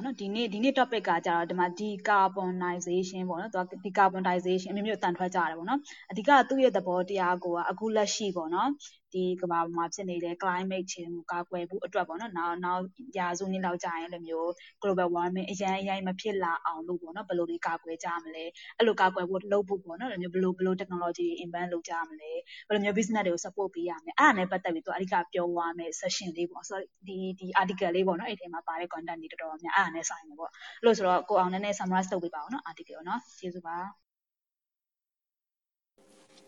ပေါ့နော်ဒီနေ့ဒီနေ့ topic ကကြတော့ဒီမှာ decarbonization ပေါ့နော်သူက decarbonization အမျိုးမျိုးတန်ထွက်ကြတယ်ပေါ့နော်အဓိကသူ့ရဲ့သဘောတရားကိုကအခုလက်ရှိပေါ့နော် ဒီကမ္ဘာပေါ်မှာဖြစ်နေတဲ့ climate change ကိုကာကွယ်ဖို့အတွက်ပေါ့နော်နောက်နောက်ရာစုနှစ်လောက်ကြာရင်အဲ့လိုမျိုး global warming အရင်အရင်မဖြစ်လာအောင်လို့ပေါ့နော်ဘယ်လိုတွေကာကွယ်ကြမလဲအဲ့လိုကာကွယ်ဖို့လုပ်ဖို့ပေါ့နော်အဲ့လိုမျိုးဘယ်လိုဘယ်လို technology တွေ invent လုပ်ကြမလဲဘယ်လိုမျိုး business တွေကို support ပေးရမလဲအဲ့ဒါနဲ့ပတ်သက်ပြီးသူအဓိကပြောသွားမယ် session လေးပေါ့ဆိုတော့ဒီဒီ article လေးပေါ့နော်အဲ့ထဲမှာပါတဲ့ content တွေတော်တော်များအဲ့ဒါနဲ့ဆိုင်တယ်ပေါ့အဲ့လိုဆိုတော့ကိုအောင်နည်းနည်း summarize လုပ်ပေးပါဦးနော် article ကိုနော်ကျေးဇူးပါ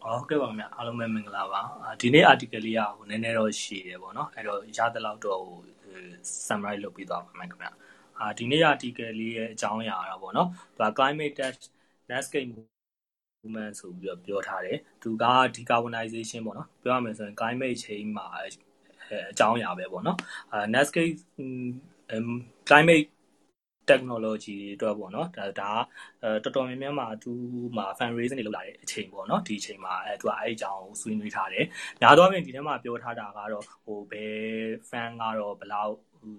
ဟုတ်ကဲ့ပါခင်ဗျအားလုံးပဲမင်္ဂလာပါဒီနေ့ article လေးကဟိုနည်းနည်းတော့ရှည်တယ်ပေါ့နော်အဲ့တော့ရသလောက်တော့ဟို summarize လုပ်ပြီးသွားပါမယ်ခင်ဗျအာဒီနေ့ article လေးရဲ့အကြောင်းအရာတော့ပေါ့နော်သူက climate test landscape movement ဆိုပြီးတော့ပြောထားတယ်သူက decarbonization ပေါ့နော်ပြောရမယ်ဆိုရင် climate change မှာအကြောင်းအရာပဲပေါ့နော်အာ landscape climate technology တွေအတွက်ပေါ့နော်ဒါဒါတော်တော်များများမှာသူမှာ fundraising တွေလုပ်လာတဲ့အချိန်ပေါ့နော်ဒီအချိန်မှာအဲသူကအဲ့အကြောင်းဆွေးနွေးထားတယ်။များသောအားဖြင့်ဒီထဲမှာပြောထားတာကတော့ဟိုဘယ် fan ကတော့ဘယ်လောက်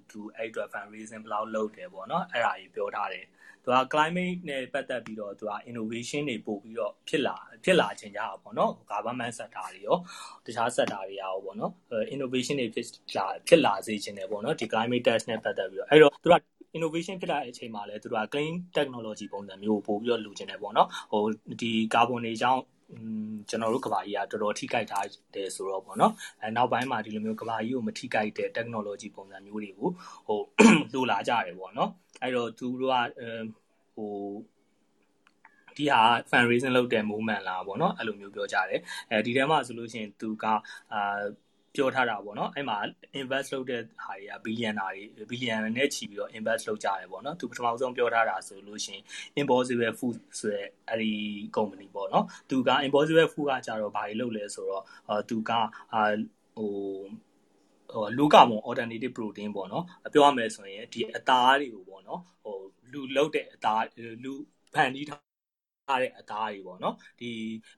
သူအဲ့အတွက် fundraising ဘယ်လောက်လုပ်တယ်ပေါ့နော်အဲ့ဒါကြီးပြောထားတယ်။သူက climate နဲ့ပတ်သက်ပြီးတော့သူက innovation တွေပို့ပြီးတော့ဖြစ်လာဖြစ်လာခြင်းကြတာပေါ့နော် government sector တွေရောတခြား sector တွေရောပေါ့နော် innovation တွေဖြစ်လာဖြစ်လာစေခြင်းတယ်ပေါ့နော်ဒီ climate test နဲ့ပတ်သက်ပြီးတော့အဲ့တော့သူက innovation ဖြစ်လာတဲ့အချိန်မှာလည်းသူတို့က clean technology ပုံစံမျိုးကိုပို့ပြီးတော့လိုချင်တယ်ပေါ့နော်ဟိုဒီ carbon တွေကြောင့်ကျွန်တော်တို့ကဘာကြီးကတော်တော်ထိခိုက်ထားတယ်ဆိုတော့ပေါ့နော်အဲနောက်ပိုင်းမှာဒီလိုမျိုးကဘာကြီးကိုမထိခိုက်တဲ့ technology ပုံစံမျိုးတွေကိုဟိုလိုလာကြတယ်ပေါ့နော်အဲ့တော့သူတို့ကဟိုဒီဟာ fundraising လုပ်တဲ့ movement လားပေါ့နော်အဲ့လိုမျိုးပြောကြတယ်အဲဒီထဲမှာဆိုလို့ရှိရင်သူကအာ ပြောထားတာပေါ့နော်အဲ့မှာ invest လုပ်တဲ့ဟာတွေက billionaire တွေ billion နဲ့ချီပြီးတော့ invest လုပ်ကြတယ်ပေါ့နော်သူပထမဆုံးပြောထားတာဆိုလို့ရှိရင် impossible food ဆိုတဲ့အဲ့ဒီ company ပေါ့နော်သူက impossible food ကကြတော့ဘာတွေလုပ်လဲဆိုတော့သူကအာဟိုဟိုလူကမွန် alternative protein ပေါ့နော်ပြောရမယ်ဆိုရင်ဒီအသားတွေကိုပေါ့နော်ဟိုလူလုတ်တဲ့အသားလူဖန်တီးထားထား တဲ့အသားတွေပေါ့နော်ဒီ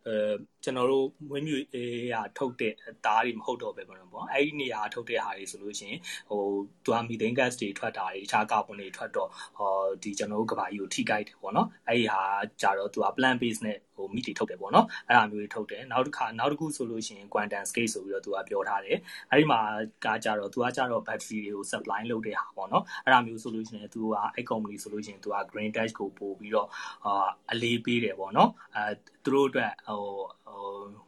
အဲကျွန်တော်တို့မွေးမြူအေးရထုတ်တဲ့အသားတွေမဟုတ်တော့ပဲပေါ့နော်ပေါ့အဲ့ဒီနေရာထုတ်တဲ့ဟာတွေဆိုလို့ရှိရင်ဟိုသူကမီသိန်း gas တွေထွက်တာတွေတခြားကာဗွန်တွေထွက်တော့ဟောဒီကျွန်တော်တို့ကဘာကြီးကိုထိခိုက်တယ်ပေါ့နော်အဲ့ဒီဟာကြတော့သူက plant base နဲ့ဟို meat တွေထုတ်တယ်ပေါ့နော်အဲ့ဒါမျိုးတွေထုတ်တယ်နောက်တစ်ခါနောက်တစ်ခုဆိုလို့ရှိရင် quantum scale ဆိုပြီးတော့သူကပြောထားတယ်အဲ့ဒီမှာကကြတော့သူကကြတော့ battery တွေကို supply လုပ်တဲ့ဟာပေါ့နော်အဲ့ဒါမျိုးဆိုလို့ရှိရင်သူကအဲ့ company ဆိုလို့ရှိရင်သူက green dash ကိုပို့ပြီးတော့အာအလေးပေးတယ်ပေါ့နော်အဲသူတို့အတွက်ဟိုဟို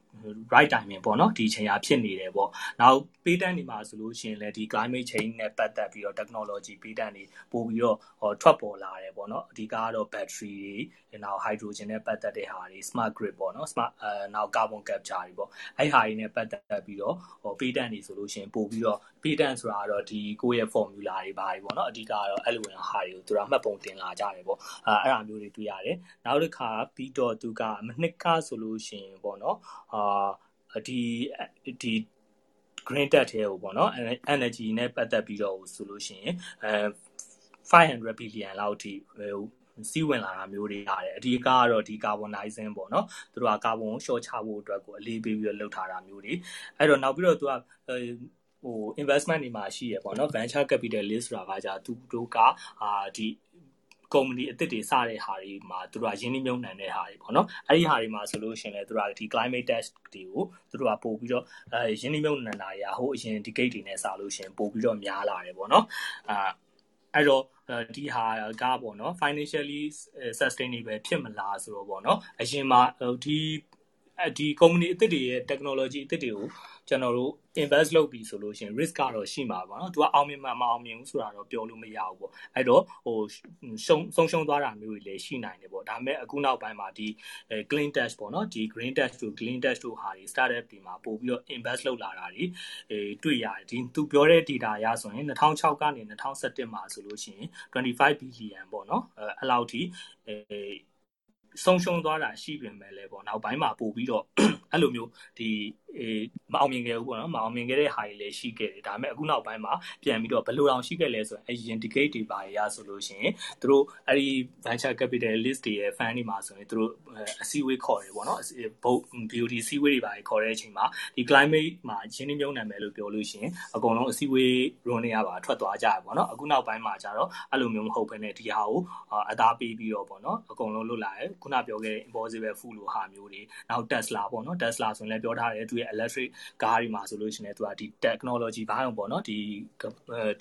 right timing ပေါ့နော်ဒီအချိန်ဟာဖြစ်နေတယ်ပေါ့နောက်ပေးတန်းနေမှာဆိုလို့ရှိရင်လည်းဒီ climate change နဲ့ပတ်သက်ပြီးတော့ technology ပေးတန်းနေပို့ပြီးတော့ဟောထွက်ပေါ်လာတယ်ပေါ့နော်အဓိကကတော့ battery တွေနောက် hydrogen နဲ့ပတ်သက်တဲ့ဟာတွေ smart grid ပေါ့နော် smart အဲနောက် carbon capture တွေပေါ့အဲ့ဟာတွေနဲ့ပတ်သက်ပြီးတော့ဟောပေးတန်းနေဆိုလို့ရှိရင်ပို့ပြီးတော့ပေးတန်းဆိုတာကတော့ဒီကိုယ့်ရဲ့ formula တွေပါတွေပေါ့နော်အဓိကကတော့အဲ့လိုဝင်ဟာတွေကိုသူကမှတ်ပုံတင်လာကြတယ်ပေါ့အဲအဲ့ဒါမျိုးတွေတွေ့ရတယ်နောက်တစ်ခါပြီးတော့သူကမနှစ်ကဆိုလို့ရှိရင်ပေါ့နော်အာဒီဒီ green tech ထဲကိုပေါ့နော် energy နဲ့ပတ်သက်ပြီးတော့ဆိုလို့ရှိရင်အဲ500 billion လောက်ထိဟိုစီးဝင်လာတာမျိုးတွေရတယ်အဓိကကတော့ဒီ carbonizing ပေါ့နော်သူတို့ကကာဗွန်ကိုရှော့ချဖို့အတွက်ကိုအလေးပေးပြီးတော့လုပ်ထားတာမျိုးတွေအဲ့တော့နောက်ပြီးတော့သူကဟို investment တွေမှာရှိရပေါ့နော် venture capitalist ဆိုတာကじゃသူတို့ကအာဒီ ကုမ္ပဏီအသစ်တွေစတဲ့ဟာတွေမှာသူတို့ကရင်းနှီးမြှုပ်နှံတဲ့ဟာတွေပေါ့နော်အဲ့ဒီဟာတွေမှာဆိုလို့ရှိရင်လည်းသူတို့ကဒီ climate test တွေကိုသူတို့ကပို့ပြီးတော့အဲရင်းနှီးမြှုပ်နှံတာတွေကဟိုအရင် decade တွေနဲ့စလို့ရှိရင်ပို့ပြီးတော့များလာတယ်ပေါ့နော်အာအဲ့တော့ဒီဟာကပေါ့နော် financially sustainable ဖြစ်မလားဆိုတော့ပေါ့နော်အရင်မှာဒီ ဒီ company အသစ်တွေရဲ့ technology အသစ်တွေကိုကျွန်တော်တို့ invest လုပ်ပြီဆိုလို့ရှိရင် risk ကတော့ရှိမှာပါเนาะသူကအောင်မြင်မှာမအောင်မြင်ဘူးဆိုတာတော့ပြောလို့မရဘူးပေါ့အဲ့တော့ဟိုရှုံဆုံးရှုံးသွားတာမျိုးတွေလည်းရှိနိုင်တယ်ပေါ့ဒါပေမဲ့အခုနောက်ပိုင်းမှာဒီ clean test ပေါ့เนาะဒီ green test တို့ clean test တို့ဟာတွေ startup တွေမှာပို့ပြီးတော့ invest လုပ်လာတာတွေအဲတွေ့ရတယ်ဒီသူပြောတဲ့ data အရဆိုရင်2006ကနေ2017မှာဆိုလို့ရှိရင်25 billion ပေါ့เนาะအဲအဲ့လောက်ထိအဲ ဆုံးရှုံးသွားတာရှိပေမဲ့လည်းပေါ့နောက်ပိုင်းမှာပို့ပြီးတော့အဲ့လိုမျိုးဒီအေးမအောင်မြင်ခဲ့ဘူးပေါ့နော်မအောင်မြင်ခဲ့တဲ့ဟာတွေလည်းရှိခဲ့တယ်ဒါပေမဲ့အခုနောက်ပိုင်းမှာပြန်ပြီးတော့ဘယ်လိုအောင်ရှိခဲ့လဲဆိုရင်အရင် indicate တွေပါရဆိုလို့ရှိရင်သူတို့အဲ့ဒီ venture capitalist တွေရဲ့ fund တွေမှာဆိုရင်သူတို့အစည်းအဝေးခေါ်တယ်ပေါ့နော်ဘုတ် BOD အစည်းအဝေးတွေပါခေါ်တဲ့အချိန်မှာဒီ climate မှာရင်းနှီးမြှုပ်နှံမယ်လို့ပြောလို့ရှိရင်အကုန်လုံးအစည်းအဝေး run တွေရပါထွက်သွားကြရပေါ့နော်အခုနောက်ပိုင်းမှာကျတော့အဲ့လိုမျိုးမဟုတ်ဘဲနဲ့ဒီဟာကိုအသားပေးပြီးတော့ပေါ့နော်အကုန်လုံးလွတ်လာတယ်ခုနပြောခဲ့တဲ့ impossible food လိုဟာမျိုးတွေနောက် Tesla ပေါ့နော် Tesla ဆိုရင်လည်းပြောထားတယ်သူရဲ့ electric ကားတွေမှာဆိုလို့ရှိရင်သူကဒီ technology ဘာအောင်ပေါ့နော်ဒီ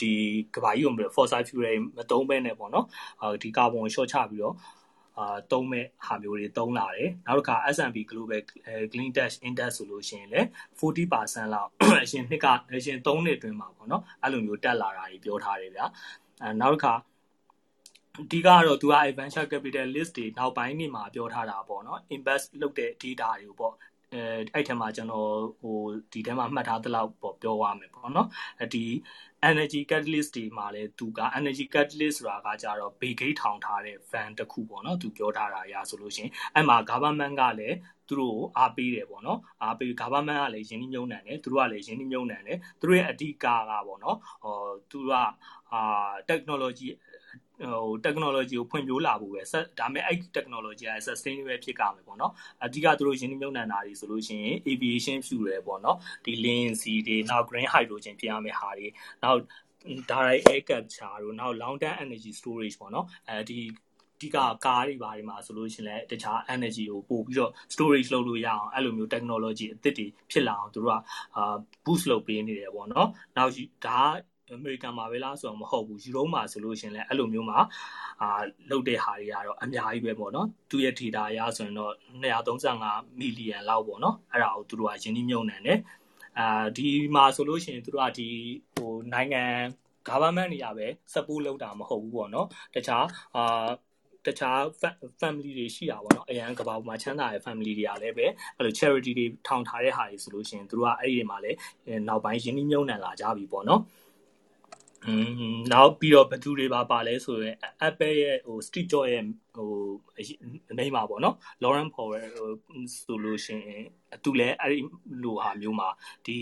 ဒီကဘာကြီးကို fossil fuel တွေမသုံးဘဲနဲ့ပေါ့နော်ဒီ carbon ကို short ချပြီးတော့အာသုံးမဲ့ဟာမျိုးတွေသုံးလာတယ်နောက်တစ်ခါ S&P Global Clean Tech Index ဆိုလို့ရှိရင်လည်း40%လောက်အရှင်နှစ်ကအရှင်3နှစ်အတွင်းမှာပေါ့နော်အဲ့လိုမျိုးတက်လာတာကြီးပြောထားတယ်ဗျာအဲနောက်တစ်ခါ အဓိကတော့ သူက venture capitalist တွေ နောက်ပိုင်းနေမှာ ပြောထားတာပေါ့နော် invest လုပ်တဲ့ data တွေကိုပေါ့အဲအဲ့ထဲမှာကျွန်တော်ဟိုဒီထဲမှာမှတ်ထားသလောက်ပေါ့ပြောရမယ်ပေါ့နော်ဒီ energy catalyst တွေမှာလည်းသူက energy catalyst ဆိုတာကကြတော့ big gate ထောင်ထားတဲ့ van တစ်ခုပေါ့နော်သူပြောထားတာအရဆိုလို့ရှိရင်အဲ့မှာ government ကလည်းသူတို့ကိုအားပေးတယ်ပေါ့နော်အားပေး government ကလည်းရင်းနှီးမြှုပ်နှံတယ်သူတို့ကလည်းရင်းနှီးမြှုပ်နှံတယ်သူတို့ရဲ့အဓိကကပေါ့နော်ဟောသူကအာ technology ဟို technology ကိုဖွံ့ဖြိုးလာဖို့ပဲဒါပေမဲ့အဲ့ technology က sustainable ဖြစ်ကြမယ်ပေါ့နော်အဓိကသူတို့ရင်းနှီးမြှုပ်နှံတာတွေဆိုလို့ရှိရင် aviation fuel တွေပေါ့နော်ဒီ lean sea တွေနောက် green hydrogen ဖြစ်ရမယ့်ဟာတွေနောက် direct air capture တို့နောက် long term energy storage ပေါ့နော်အဲဒီဒီကကားတွေဘာတွေမှာဆိုလို့ရှိရင်လည်းတခြား energy ကိုပို့ပြီးတော့ storage လုပ်လို့ရအောင်အဲ့လိုမျိုး technology အသစ်တွေဖြစ်လာအောင်သူတို့ကအာ boost လုပ်ပေးနေတယ်ပေါ့နော်နောက်ဒါ အမေရိကန်မှာပဲလားဆိုတော့မဟုတ်ဘူးယူရိုမှာဆိုလို့ရှင်လဲအဲ့လိုမျိုးမှာအာလုတ်တဲ့ဟာတွေကတော့အများကြီးပဲပေါ့နော်သူရဲ့ data အရဆိုရင်တော့235မီလီယံလောက်ပေါ့နော်အဲ့ဒါကိုသူတို့ကယင်းနှိမ့်မြုံနှံတယ်အာဒီမှာဆိုလို့ရှင်သူတို့ကဒီဟိုနိုင်ငံ government တွေကပဲ support လုပ်တာမဟုတ်ဘူးပေါ့နော်တခြားအာတခြား family တွေရှိတာပေါ့နော်အရန်ကဘာပေါ်မှာချမ်းသာတဲ့ family တွေကလည်းပဲအဲ့လို charity တွေထောင်ထားတဲ့ဟာတွေဆိုလို့ရှိရင်သူတို့ကအဲ့ဒီမှာလည်းနောက်ပိုင်းရင်းနှီးမြှုပ်နှံလာကြပြီပေါ့နော် อืมနောက်ပြီးတော့ဘယ်သူတွေပါပါလဲဆိုရင် Apple ရဲ့ဟို Steve Jobs ရဲ့ဟိုမိမှာပေါ့နော် Lauren Powell ဟိုဆိုလို့ရှိရင်သူလည်းအဲ့ဒီလိုဟာမျိုးမှာဒီ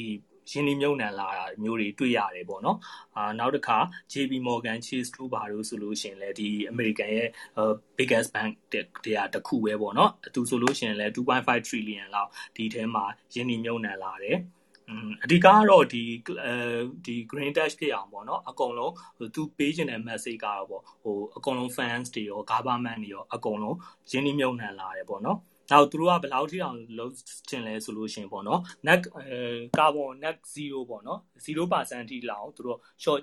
ရင်းနှီးမြှုပ်နှံလာတာမျိုးတွေတွေ့ရတယ်ပေါ့နော်အာနောက်တစ်ခါ JP Morgan Chase တို့ဘာလို့ဆိုလို့ရှိရင်လည်းဒီ American ရဲ့ biggest bank တရားတစ်ခုပဲပေါ့နော်သူဆိုလို့ရှိရင်လည်း2.5 trillion လောက်ဒီထဲမှာရင်းနှီးမြှုပ်နှံလာတယ် အဓိကကတော့ ဒီဒီ green dash ဖြစ်အောင်ပေါ့နော် အကုန်လုံး သူပေးခြင်းတဲ့ message ကတော့ပေါ့ဟိုအကုန်လုံး fans တွေရော government တွေရော အကုန်လုံး ရင်းနှီးမြှုပ်နှံလာတယ်ပေါ့နော် နောက်သူတို့ကဘယ်လောက်ထိအောင်လုံးချင်လဲဆိုလို့ရှိရင်ပေါ့နော် net ကာဗွန် net 0ပေါ့နော်0%ထိလောက်သူတို့ short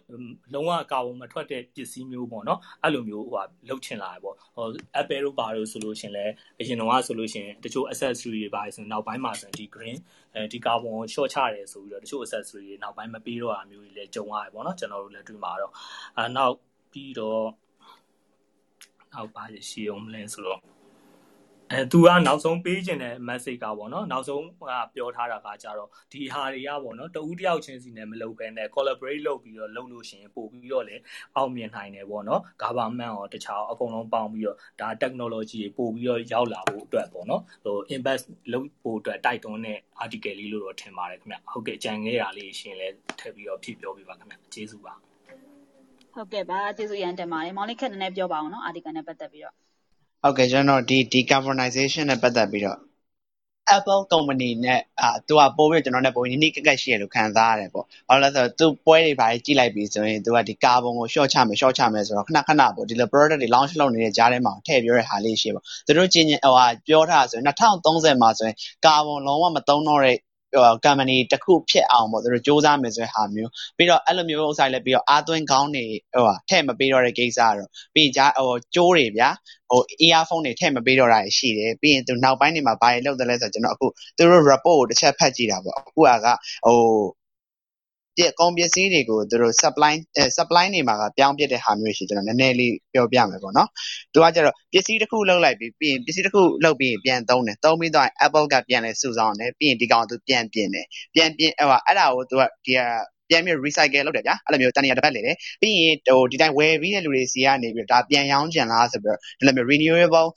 လုံးဝကာဗွန်မထွက်တဲ့ပစ္စည်းမျိုးပေါ့နော်အဲ့လိုမျိုးဟိုဟာလုံးချင်လာတယ်ပေါ့ဟို Apple တို့ပါလို့ဆိုလို့ရှိရင်လည်းအရင်တော့ဆိုလို့ရှိရင်တချို့ accessory တွေပါဆိုနောက်ပိုင်းမှာဆိုရင်ဒီ green အဲဒီကာဗွန်ကို short ချတယ်ဆိုပြီးတော့တချို့ accessory တွေနောက်ပိုင်းမပေးတော့တာမျိုးတွေလည်းကြုံရတယ်ပေါ့နော်ကျွန်တော်တို့လည်းတွေ့မှာတော့အဲနောက်ပြီးတော့နောက်ပါရှိအောင်မလဲဆိုတော့ အဲသူကနောက်ဆုံးပေးခြင်းတဲ့ message ကပေါ့နော်နောက်ဆုံးကပြောထားတာကကြတော့ဒီဟာတွေကပေါ့နော်တဦးတယောက်ချင်းစီနဲ့မလုပ်ဘဲနဲ့ collaborate လုပ်ပြီးတော့လုပ်လို့ရှိရင်ပို့ပြီးတော့လေအောင်မြင်နိုင်တယ်ပေါ့နော် government ရောတခြားအကုန်လုံးပေါင်းပြီးတော့ဒါ technology တွေပို့ပြီးတော့ရောက်လာဖို့အတွက်ပေါ့နော်ဟို invest လုပ်ဖို့အတွက်တိုက်တွန်းတဲ့ article လေးလို့တော့ထင်ပါတယ်ခင်ဗျဟုတ်ကဲ့ကြံခဲ့ရလေးရှင်လဲထည့်ပြီးတော့ဖြည့်ပြောပြပါခင်ဗျကျေးဇူးပါဟုတ်ကဲ့ပါကျေးဇူးရန်တင်ပါတယ်မောင်လေးခက်နည်းနည်းပြောပါအောင်နော် article နဲ့ပတ်သက်ပြီးတော့ ဟုတ်ကဲ့ကျွန်တော်ဒီ decarbonization နဲ့ပတ်သက်ပြီးတော့ Apple company နဲ့အာသူကပို့ပြီးကျွန်တော်နဲ့ပိုနီးနီးကက်ကက်ရှိရလို့ခံစားရတယ်ပေါ့။ဘာလို့လဲဆိုတော့သူပွဲတွေဘာတွေကြည့်လိုက်ပြီးဆိုရင်သူကဒီကာဗွန်ကို short ချမယ် short ချမယ်ဆိုတော့ခဏခဏပေါ့ဒီလို product တွေ launch လုပ်နေတဲ့ကြားထဲမှာထည့်ပြောတဲ့ဟာလေးရှိပေါ့။သူတို့ကျင်ဟိုဟာပြောထားဆိုရင်2030မှာဆိုရင်ကာဗွန်လုံးဝမသုံးတော့တဲ့ဟို company တစ်ခုဖြစ်အောင်ပေါ့သူတို့စူးစမ်းမယ်ဆိုတဲ့ဟာမျိုးပြီးတော့အဲ့လိုမျိုးဥစ္စာလည်းပြီးတော့အာသွင်းကောင်းနေဟိုဟာထည့်မပေးတော့တဲ့ကိစ္စတော့ပြီးရင်ဂျာဟိုကျိုးတွေဗျာဟို earphone တွေထည့်မပေးတော့တာရှိတယ်ပြီးရင်သူနောက်ပိုင်းတွေမှာဘာတွေလုပ်တယ်လဲဆိုတော့ကျွန်တော်အခုသူတို့ report ကိုတစ်ချက်ဖတ်ကြည့်တာပေါ့အခုကဟို ပြကုန်ပစ္စည်းတွေကိုသူတို့ supply supply နေမှာကပြောင်းပြတဲ့ဟာမျိုးရှိကျွန်တော်နည်းနည်းလေးပြောပြမယ်ပေါ့နော်သူကကျတော့ပစ္စည်းတစ်ခုလောက်လိုက်ပြီးပြီးရင်ပစ္စည်းတစ်ခုလောက်ပြီးပြန်သုံးတယ်သုံးပြီးတော့ Apple ကပြန်လဲစုဆောင်းတယ်ပြီးရင်ဒီကောင်သူပြန်ပြင်တယ်ပြန်ပြင်ဟိုအဲ့ဒါကိုသူကဒီပြန်ပြီး recycle လုပ်တယ်ဗျာအဲ့လိုမျိုးတန်ရတစ်ပတ်လေတယ်ပြီးရင်ဟိုဒီတိုင်းဝယ်ပြီးတဲ့လူတွေစီကနေပြီးဒါပြန်ရောင်းချင်လားဆိုပြီးတော့ဒီလိုမျိုး renewable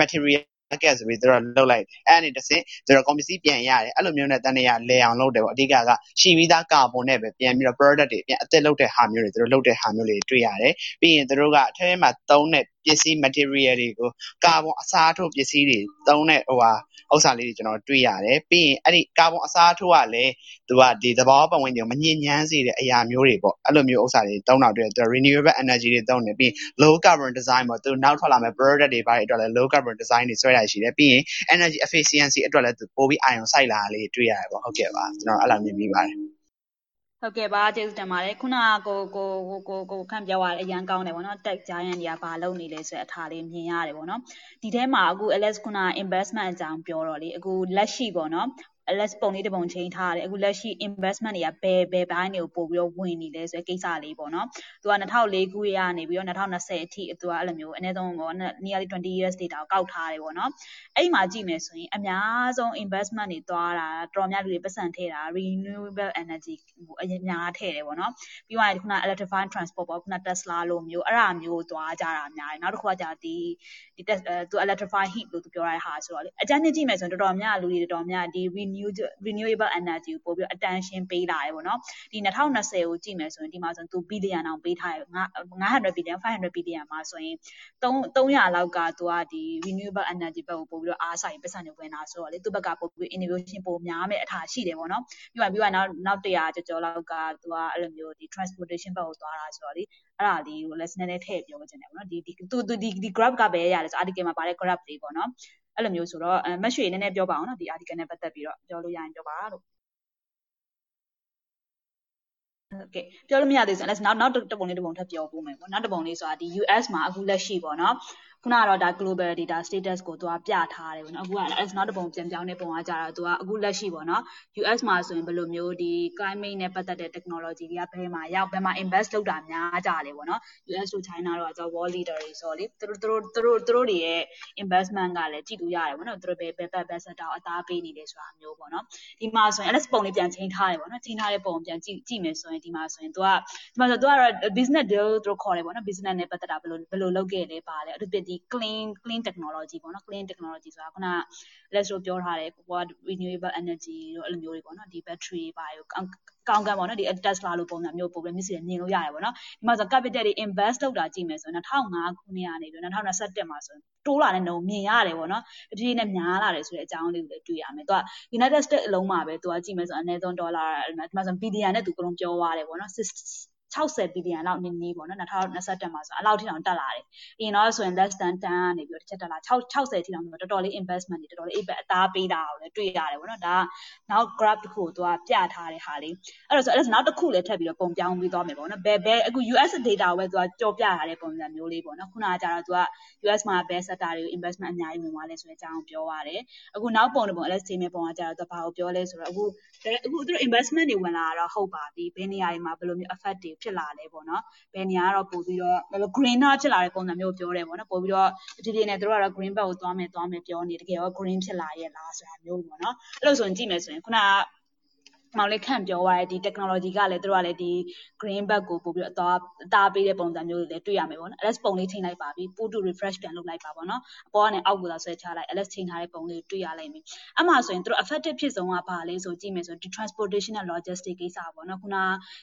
material market ဆိုပြီးသူတို့လုတ်လိုက်တယ်အဲ့အနေတစ်စင်သူတို့ကုန်ပစ္စည်းပြန်ရတယ်အဲ့လိုမျိုးနဲ့တန်နေရလဲအောင်လုပ်တယ်ပေါ့အဓိကကရှိပြီးသားကာဗွန်နဲ့ပဲပြန်ပြီးတော့ product တွေပြန်အသစ်လုပ်တဲ့ဟာမျိုးတွေသူတို့လုပ်တဲ့ဟာမျိုးတွေတွေ့ရတယ်ပြီးရင်သူတို့ကအထက်မှာသုံးတဲ့ပစ္စည်း material တွေကို ကာဗွန်အစားထိုးပစ္စည်းတွေသုံးတဲ့ဟိုဟာဥစ္စာလေးတွေ ကျွန်တော်တွေ့ရတယ် ပြီးရင် အဲ့ဒီကာဗွန်အစားထိုးကလည်း သူကဒီသဘောပတ်ဝန်းကျင်ကို မညစ်ညမ်းစေတဲ့အရာမျိုးတွေပေါ့ အဲ့လိုမျိုးဥစ္စာတွေ သုံးတာတွေ့တယ်သူ renewable energy တွေသုံးတယ် ပြီး low carbon design ပေါ့ သူနောက်ထွက်လာမယ့် product တွေဘာတွေအတွက်လဲ low carbon design တွေဆွဲရရှိတယ် ပြီးရင် energy efficiency အတွက်လည်း သူပိုပြီးအာရုံစိုက်လာတာလေးတွေ့ရတယ်ပေါ့ ဟုတ်ကဲ့ပါ ကျွန်တော်အဲ့လိုမြင်မိပါတယ် ဟုတ်ကဲ့ပါကျေးဇူးတင်ပါတယ်ခုနကကိုကိုကိုကိုကိုခန့်ပြောရတဲ့အရန်ကောင်းတယ်ဗောနော် tech giant တွေကဘာလုပ်နေလဲဆိုတဲ့အထားလေးမြင်ရတယ်ဗောနော်ဒီထဲမှာအခု Alex ခုန investment အကြောင်းပြောတော့လေအခုလက်ရှိဗောနော် LS ပုံလေးတစ်ပုံချိန်ထားရတယ်အခုလက်ရှိ investment တွေကဘယ်ဘယ်ဘိုင်းတွေကိုပို့ပြီးတော့ဝင်နေလဲဆိုတဲ့ကိစ္စလေးပေါ့နော်သူက2004ခုရနေပြီးတော့2020အထိသူကအဲ့လိုမျိုးအနည်းဆုံးပေါ့ nearly 20 years data ကိုကောက်ထားတယ်ပေါ့နော်အဲ့ဒီမှာကြည့်မယ်ဆိုရင်အများဆုံး investment တွေသွားတာတော်များလူတွေပတ်စံထည့်တာ renewable energy ဟိုအများထည့်တယ်ပေါ့နော်ပြီးတော့ခုန electrified transport ပေါ့ခုန Tesla လိုမျိုးအဲ့ဒါမျိုးသွားကြတာအများတယ်နောက်တစ်ခုကကြာဒီဒီသူ electrify heat လို့သူပြောရတဲ့ဟာဆိုတော့လေအကြမ်းကြည့်မယ်ဆိုရင်တော်တော်များလူတွေတော်တော်များဒီ renew renewable energy ကိုပို့ပြီး attention ပေးလာတယ်ပေါ့နော်ဒီ2020ကိုကြည့်မယ်ဆိုရင်ဒီမှာဆိုရင်သူ billion အောင်ပေးထားတယ်900 billion 500 billion မှာဆိုရင်3 300လောက်ကသူကဒီ renewable energy ဘက်ကိုပို့ပြီးတော့အားဆိုင်ပတ်စံတွေဝင်လာဆိုတော့လေသူ့ဘက်ကပို့ပြီး innovation ပိုများမဲ့အထာရှိတယ်ပေါ့နော်ပြီးတော့ပြီးတော့နောက်နောက်100ကျော်ကျော်လောက်ကသူကအဲ့လိုမျိုးဒီ transportation ဘက်ကိုသွားတာဆိုတော့လေအဲ့ဒါလေးကို lesson နဲ့ထည့်ပြောချင်တယ်ပေါ့နော်ဒီဒီသူဒီဒီ graph ကပဲရလဲဆို article မှာပါတဲ့ graph လေးပေါ့နော် အဲ့လိုမျိုးဆိုတော့မတ်ရွှေနည်းနည်းပြောပါအောင်နော်ဒီ article နဲ့ပတ်သက်ပြီးတော့ပြောလို့ရရင်ပြောပါလို့ဟုတ်ကဲ့ပြောလို့မရသေးဘူးဆိုရင်နောက်နောက်တစ်ပုံလေးတစ်ပုံထပ်ပြောဖို့မယ်ပေါ့နောက်တစ်ပုံလေးဆိုတာဒီ US မှာအခုလက်ရှိပေါ့နော် ခုနကတော့ဒါ global data status ကိုသူကပြထားတယ်ပေါ့နော်အခုက as နောက်တစ်ပုံပြန်ပြောင်းတဲ့ပုံကကြတာသူကအခုလက်ရှိပေါ့နော် US မှာဆိုရင်ဘယ်လိုမျိုးဒီ climate နဲ့ပတ်သက်တဲ့ technology တွေကဘယ်မှာရောက်ဘယ်မှာ invest လုပ်တာများကြတယ်ပေါ့နော် US တို့ China တို့ကကျွန်တော် world leader တွေဆိုတော့လေသူတို့သူတို့သူတို့တွေရဲ့ investment ကလည်းကြည့်လို့ရတယ်ပေါ့နော်သူတို့ဘယ်ဘယ်ဘက်ဘက် sector အသားပေးနေတယ်ဆိုတာမျိုးပေါ့နော်ဒီမှာဆိုရင် LS ပုံလေးပြန်ချိန်ထားတယ်ပေါ့နော်ချိန်ထားတဲ့ပုံပြန်ကြည့်ကြည့်မယ်ဆိုရင်ဒီမှာဆိုရင်သူကဒီမှာဆိုသူကတော့ business deal သူတို့ခေါ်တယ်ပေါ့နော် business နဲ့ပတ်သက်တာဘယ်လိုဘယ်လိုလုပ်ခဲ့လဲပါလဲအထူးသဖြင့်ဒီ clean clean technology ပေါ့နော် clean technology ဆိုတာခုန let's တို့ပြောထားတယ်ကိုက renewable energy တို့အဲ့လိုမျိုးတွေပေါ့နော်ဒီ battery ပါရောကောင်းကံပေါ့နော်ဒီ Tesla လိုပုံစံမျိုးပုံပဲမျက်စိနဲ့မြင်လို့ရတယ်ပေါ့နော်ဒီမှာဆို capital တွေ invest လုပ်တာကြည့်မယ်ဆိုရင်2005ခုနှစ်ကနေပြီး2021မှာဆိုရင်တိုးလာတဲ့နှုန်းမြင်ရတယ်ပေါ့နော်တဖြည်းဖြည်းနဲ့များလာတယ်ဆိုတဲ့အကြောင်းလေးကိုလည်းတွေ့ရမယ်သူက United States အလုံးမှာပဲသူကကြည့်မယ်ဆိုအနည်းဆုံးဒေါ်လာဒီမှာဆိုဘီလီယံနဲ့သူကတော့ပြောသွားတယ်ပေါ့နော် 60ဘီလီယံလောက်နည်းနည်းပေါ့နော်2021မှာဆိုအဲ့လောက်ထိတောင်တက်လာတယ်အရင်တော့ဆိုရင် less than 10ကနေပြီးတော့တစ်ချက်တက်လာ60ထိတောင်ဆိုတော်တော်လေး investment တွေတော်တော်လေးအိပ်ပဲအသားပေးတာကိုလည်းတွေ့ရတယ်ပေါ့နော်ဒါကနောက် graph တစ်ခုကိုသူကပြထားတဲ့ဟာလေးအဲ့တော့ဆိုအဲ့ဒါနောက်တစ်ခုလည်းထပ်ပြီးတော့ပုံပြောင်းပြီးသွားမယ်ပေါ့နော်ဘယ်ဘယ်အခု US data ကိုပဲသူကကြော်ပြထားတဲ့ပုံစံမျိုးလေးပေါ့နော်ခုနကကျတော့သူက US မှာဘယ် sector တွေကို investment အများကြီးဝင်သွားလဲဆိုတဲ့အကြောင်းပြောရတယ်အခုနောက်ပုံတစ်ပုံ LS ချိန်မဲ့ပုံကကျတော့သူဘာကိုပြောလဲဆိုတော့အခုအခုသူတို့ investment တွေဝင်လာတော့ဟုတ်ပါပြီဘယ်နေရာတွေမှာဘယ်လိုမျိုး effect တွေဖြစ်လာလဲပေါ့နော်ဘယ်နေရာကတော့ပို့ပြီးတော့ဘယ်လို green နာဖြစ်လာတဲ့ပုံစံမျိုးပြောတယ်ပေါ့နော်ပို့ပြီးတော့ဒီဒီနဲ့တို့ကတော့ green ဘက်ကိုသွားမယ်သွားမယ်ပြောနေတကယ်ရော green ဖြစ်လာရဲ့လားဆိုတာမျိုးပေါ့နော်အဲ့လိုဆိုရင်ကြည့်မယ်ဆိုရင်ခုနက မောင်လေးခန့်ပြောသွားတဲ့ဒီ technology ကလည်းတို့ကလည်းဒီ green bag ကိုပို့ပြီးတော့အသားအသားပေးတဲ့ပုံစံမျိုးတွေလည်းတွေ့ရမယ်ပေါ့နော် ls ပုံလေးချိန်လိုက်ပါပြီပို့ to refresh ပြန်လုပ်လိုက်ပါပေါ့နော်အပေါ်ကနေအောက်ကိုသာဆွဲချလိုက် ls ချိန်ထားတဲ့ပုံလေးတွေ့ရလိမ့်မယ်အမှဆိုရင်တို့ effective ဖြစ်ဆုံးကဘာလဲဆိုကြည့်မယ်ဆိုဒီ transportation နဲ့ logistic ကိစ္စပေါ့နော်ခုန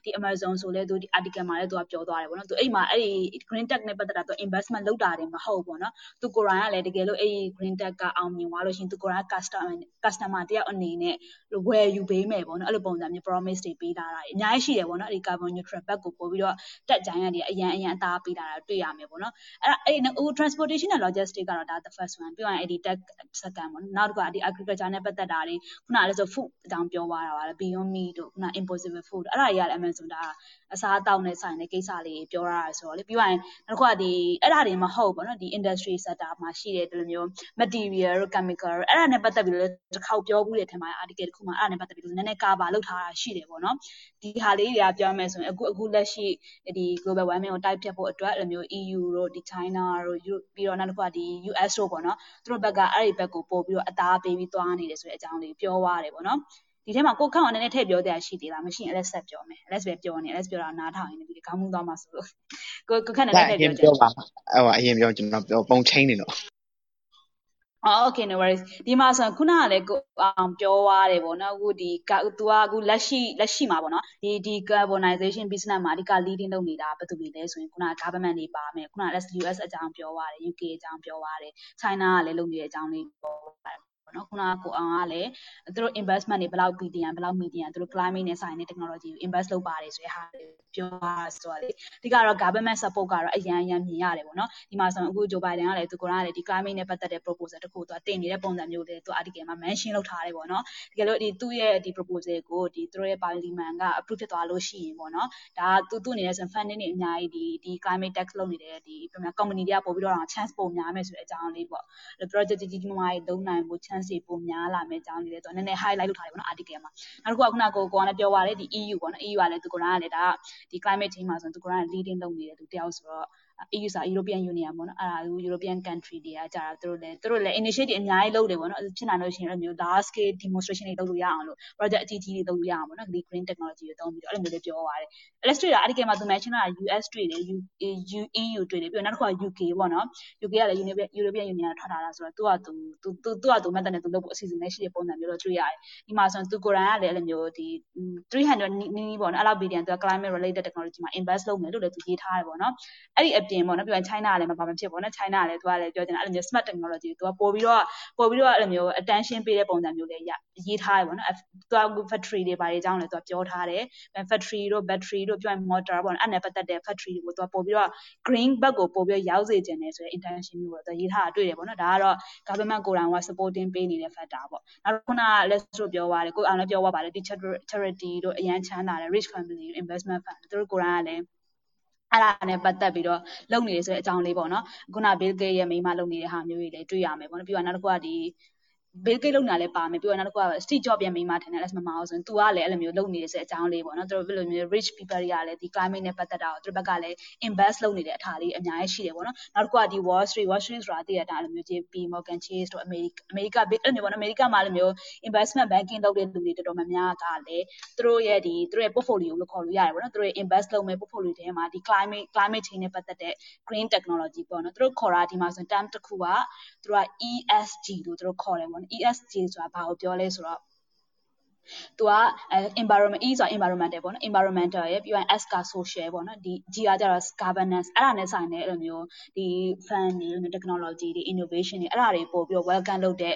ဒီ Amazon ဆိုလဲသူဒီ article မှာလည်းသူကပြောသွားတယ်ပေါ့နော်သူအဲ့မှာအဲ့ဒီ green tech နဲ့ပတ်သက်တာသူ investment လုပ်တာတယ်မဟုတ်ပေါ့နော်သူကိုယ်တိုင်ကလည်းတကယ်လို့အဲ့ဒီ green tech ကအောင်မြင်သွားလို့ရှိရင်သူကိုယ်တိုင် customer customer တယောက်အနေနဲ့ဝယ်ယူပေးမယ်ပေါ့နော်အဲ့လိုပုံစံမျိုး promise တွေပေးလာတာအများကြီးရှိတယ်ပေါ့နော်ဒီ carbon neutral ဘက်ကိုပို့ပြီးတော့တက်ကြိုင်းရတဲ့အရန်အရန်အသားပေးလာတာတွေ့ရမယ်ပေါ့နော်အဲ့ဒါအဲ့ဟို transportation နဲ့ logistic ကတော့ဒါ the first one ပြီးရင်အဲ့ဒီ tech second ပေါ့နောက်တစ်ခုကဒီ agriculture နဲ့ပတ်သက်တာတွေခုနကလည်းဆို food အကြောင်းပြောသွားတာပါလေ beyond meat တို့ခုန impossible food အဲ့ဒါတွေကလည်း Amazon ဒါအစားအသောက်နဲ့ဆိုင်တဲ့ကိစ္စလေးပြောရတာဆိုတော့လေပြီးရင်နောက်တစ်ခုကဒီအဲ့ဒါတွေမဟုတ်ပေါ့နော်ဒီ industry sector မှာရှိတဲ့ဒီလိုမျိုး material တို့ chemical တို့အဲ့ဒါနဲ့ပတ်သက်ပြီးတော့တစ်ခေါက်ပြောဘူးတဲ့ထင်ပါတယ် article တစ်ခုမှာအဲ့ဒါနဲ့ပတ်သက်ပြီးတော့နည်းနည်း cover လုပ်ထားတာရှိတယ်ပေါ့နော်ဒီဟာလေးတွေကပြောမယ်ဆိုရင်အခုအခုလက်ရှိဒီ global warming ကိုတိုက်ဖြတ်ဖို့အတွက်အဲ့လိုမျိုး EU တို့ဒီ China တို့ပြီးတော့နောက်တစ်ခုကဒီ US တို့ပေါ့နော်သူတို့ဘက်ကအဲ့ဒီဘက်ကိုပို့ပြီးတော့အသားပေးပြီးသွားနေတယ်ဆိုတဲ့အကြောင်းလေးပြောသွားတယ်ပေါ့နော်ဒီထဲမှာကိုခန့်အောင်နည်းနည်းထည့်ပြောတဲ့အရှိသေးလားမရှိရင် LS ဆက်ပြောမယ် LS ပဲပြောနေ LS ပြောတာနားထောင်ရင်ဒီခေါင်းမူးသွားမှာဆိုလို့ကိုကိုခန့်နည်းနည်းထည့်ပြောချင်ဟိုအရင်ပြောကျွန်တော်ပြောပုံချင်းနေတော့ အော် okay no worries ဒီမှာဆိုရင်ခုနကလည်းကိုအောင်ပြောသွားတယ်ပေါ့နော်အခုဒီကသူကအခုလက်ရှိလက်ရှိမှာပေါ့နော်ဒီဒီ carbonization business မှာအဓိက leading လုပ်နေတာဘယ်သူတွေလဲဆိုရင်ခုနက government တွေပါမယ်ခုနက US အကြောင်းပြောသွားတယ် UK အကြောင်းပြောသွားတယ် China ကလည်းလုပ်နေတဲ့အကြောင်းလေးပြောပါတယ် ပေါ့နော်ခုနကကိုအောင်ကလည်းသူတို့ investment တွေဘယ်လောက် billion ဘယ်လောက် million သူတို့ climate နဲ့ဆိုင်တဲ့ technology ကို invest လုပ်ပါတယ်ဆိုတဲ့ဟာပြောတာဆိုတော့လေအဓိကတော့ government support ကတော့အရန်အရန်မြင်ရတယ်ပေါ့နော်ဒီမှာဆိုရင်အခု Joe Biden ကလည်းသူကလည်းဒီ climate နဲ့ပတ်သက်တဲ့ proposal တစ်ခုသူကတင်နေတဲ့ပုံစံမျိုးလေးသူ article မှာ mention လုပ်ထားတယ်ပေါ့နော်တကယ်လို့ဒီသူ့ရဲ့ဒီ proposal ကိုဒီသူတို့ရဲ့ parliament က approve ဖြစ်သွားလို့ရှိရင်ပေါ့နော်ဒါသူသူ့အနေနဲ့ဆို funding တွေအများကြီးဒီဒီ climate tax လုပ်နေတဲ့ဒီပြန် company တွေကပို့ပြီးတော့ chance ပိုများမယ်ဆိုတဲ့အကြောင်းလေးပေါ့ project ကြီးကြီးမားမားတွေလုပ်နိုင်ဖို့ chance တွေပိုများလာမယ့်အကြောင်းလေးလည်းသူကနည်းနည်း highlight လုပ်ထားတယ်ပေါ့နော် article မှာနောက်တစ်ခုကခုနကကိုကိုကလည်းပြောသွားတယ်ဒီ EU ပေါ့နော် EU ကလည်းသူကလည်းဒါ ဒီ climate change မှာဆိုသူကလည်း leading လုပ်နေတဲ့သူတယောက်ဆိုတော့ EU ဆိုတာ European Union ပေါ့နော်အဲ့ဒါ European country တွေကကြာတာသူတို့လည်းသူတို့လည်း initiative အများကြီးလုပ်တယ်ပေါ့နော်ဖြစ်နိုင်လို့ရှိရင်အဲ့လိုမျိုး large scale demonstration တွေလုပ်လို့ရအောင်လို့ project အကြီးကြီးတွေလုပ်လို့ရအောင်ပေါ့နော် green technology တွေသုံးပြီးတော့အဲ့လိုမျိုးလေးပြောသွားတယ် illustrate တာအဲ့ဒီကမှာသူ mention တာ US တွေ့တယ် EU တွေ့တယ်ပြီးတော့နောက်တစ်ခုက UK ပေါ့နော် UK ကလည်း European Union ထွက်လာတာဆိုတော့သူကသူသူသူသူကသူ method နဲ့သူလုပ်ဖို့အစီအစဉ်နဲ့ရှိတဲ့ပုံစံမျိုးတော့တွေ့ရတယ်ဒီမှာဆိုရင်သူကိုယ်တိုင်ကလည်းအဲ့လိုမျိုးဒီ300နီးနီးပေါ့နော်အဲ့လောက် billion သူက climate related technology မှာ invest လုပ်မယ်လို့လည်းသူရေးထားတယ်ပေါ့နော်အဲ့ဒီအပြင်ပေါ့နော်ပြီးရင် China ကလည်းမပါမဖြစ်ပေါ့နော် China ကလည်းသူကလည်းပြောချင်တာအဲ့လိုမျိုး smart technology ကိုသူကပို့ပြီးတော့ပို့ပြီးတော့အဲ့လိုမျိုး attention ပေးတဲ့ပုံစံမျိုးလေးရေးထားတယ်ပေါ့နော်သူက factory တွေဘာတွေအကြောင်းလည်းသူကပြောထားတယ် factory တို့ battery တို့ပြောရင် motor ပေါ့နော်အဲ့နဲ့ပတ်သက်တဲ့ factory တွေကိုသူကပို့ပြီးတော့ green ဘက်ကိုပို့ပြီးတော့ရောက်စေချင်တယ်ဆိုတဲ့ intention မျိုးပေါ့သူရေးထားတာတွေ့တယ်ပေါ့နော်ဒါကတော့ government ကိုယ်တိုင်က supporting ပေးနေတဲ့ factor ပေါ့နောက်ခုနက let's တို့ပြောသွားတယ်ကိုအောင်လည်းပြောသွားပါတယ်ဒီ charity တို့အရန်ချမ်းသာတယ် rich family investment fund သူတို့ကိုယ်တိုင်ကလည်း အဲ့ဒါနဲ့ပတ်သက်ပြီးတော့လုပ်နေရဆိုတဲ့အကြောင်းလေးပေါ့နော်ခုန Bill Gates ရဲ့မိမလုပ်နေတဲ့ဟာမျိုးတွေလည်းတွေ့ရမယ်ပေါ့နော်ပြီးတော့နောက်တစ်ခုကဒီ Bill Gates လုပ်နေတာလည်းပါမယ်ပြီးတော့နောက်တစ်ခုက Steve Jobs ရဲ့မိန်းမထင်တယ်လက်မမအောင်ဆိုရင် तू ကလည်းအဲ့လိုမျိုးလုပ်နေတဲ့တဲ့အကြောင်းလေးပေါ့နော်သူတို့ဘယ်လိုမျိုး rich people တွေကလည်းဒီ climate နဲ့ပတ်သက်တာကိုသူတို့ဘက်ကလည်း invest လုပ်နေတဲ့အထာလေးအများကြီးရှိတယ်ပေါ့နော်နောက်တစ်ခုကဒီ Wall Street Wall Street ဆိုတာတည်ရတာအဲ့လိုမျိုး JP Morgan Chase တို့ America America အဲ့လိုမျိုးပေါ့နော် America မှာအဲ့လိုမျိုး investment banking လုပ်တဲ့လူတွေတော်တော်များများကလည်းသူတို့ရဲ့ဒီသူတို့ရဲ့ portfolio လို့ခေါ်လို့ရတယ်ပေါ့နော်သူတို့ရဲ့ invest လုပ်မဲ့ portfolio ထဲမှာဒီ climate climate change နဲ့ပတ်သက်တဲ့ green technology ပေါ့နော်သူတို့ခေါ်တာဒီမှာဆိုရင် term တစ်ခုကသူတို့က ESG လို့သူတို့ခေါ်တယ်ပေါ့နော် ESG ဆိုတာဘာကိုပြောလဲဆိုတော့သူက environment E ဆိုတာ environmental ပေါ့နော် environmental ရယ်ပြီးရင် S က social ပေါ့နော်ဒီ G ကကျတော့ governance အဲ့ဒါနဲ့ဆိုင်တဲ့အဲ့လိုမျိုးဒီ fund တွေ technology တွေ innovation တွေအဲ့ဒါတွေပို့ပြီးတော့ welcome လုပ်တဲ့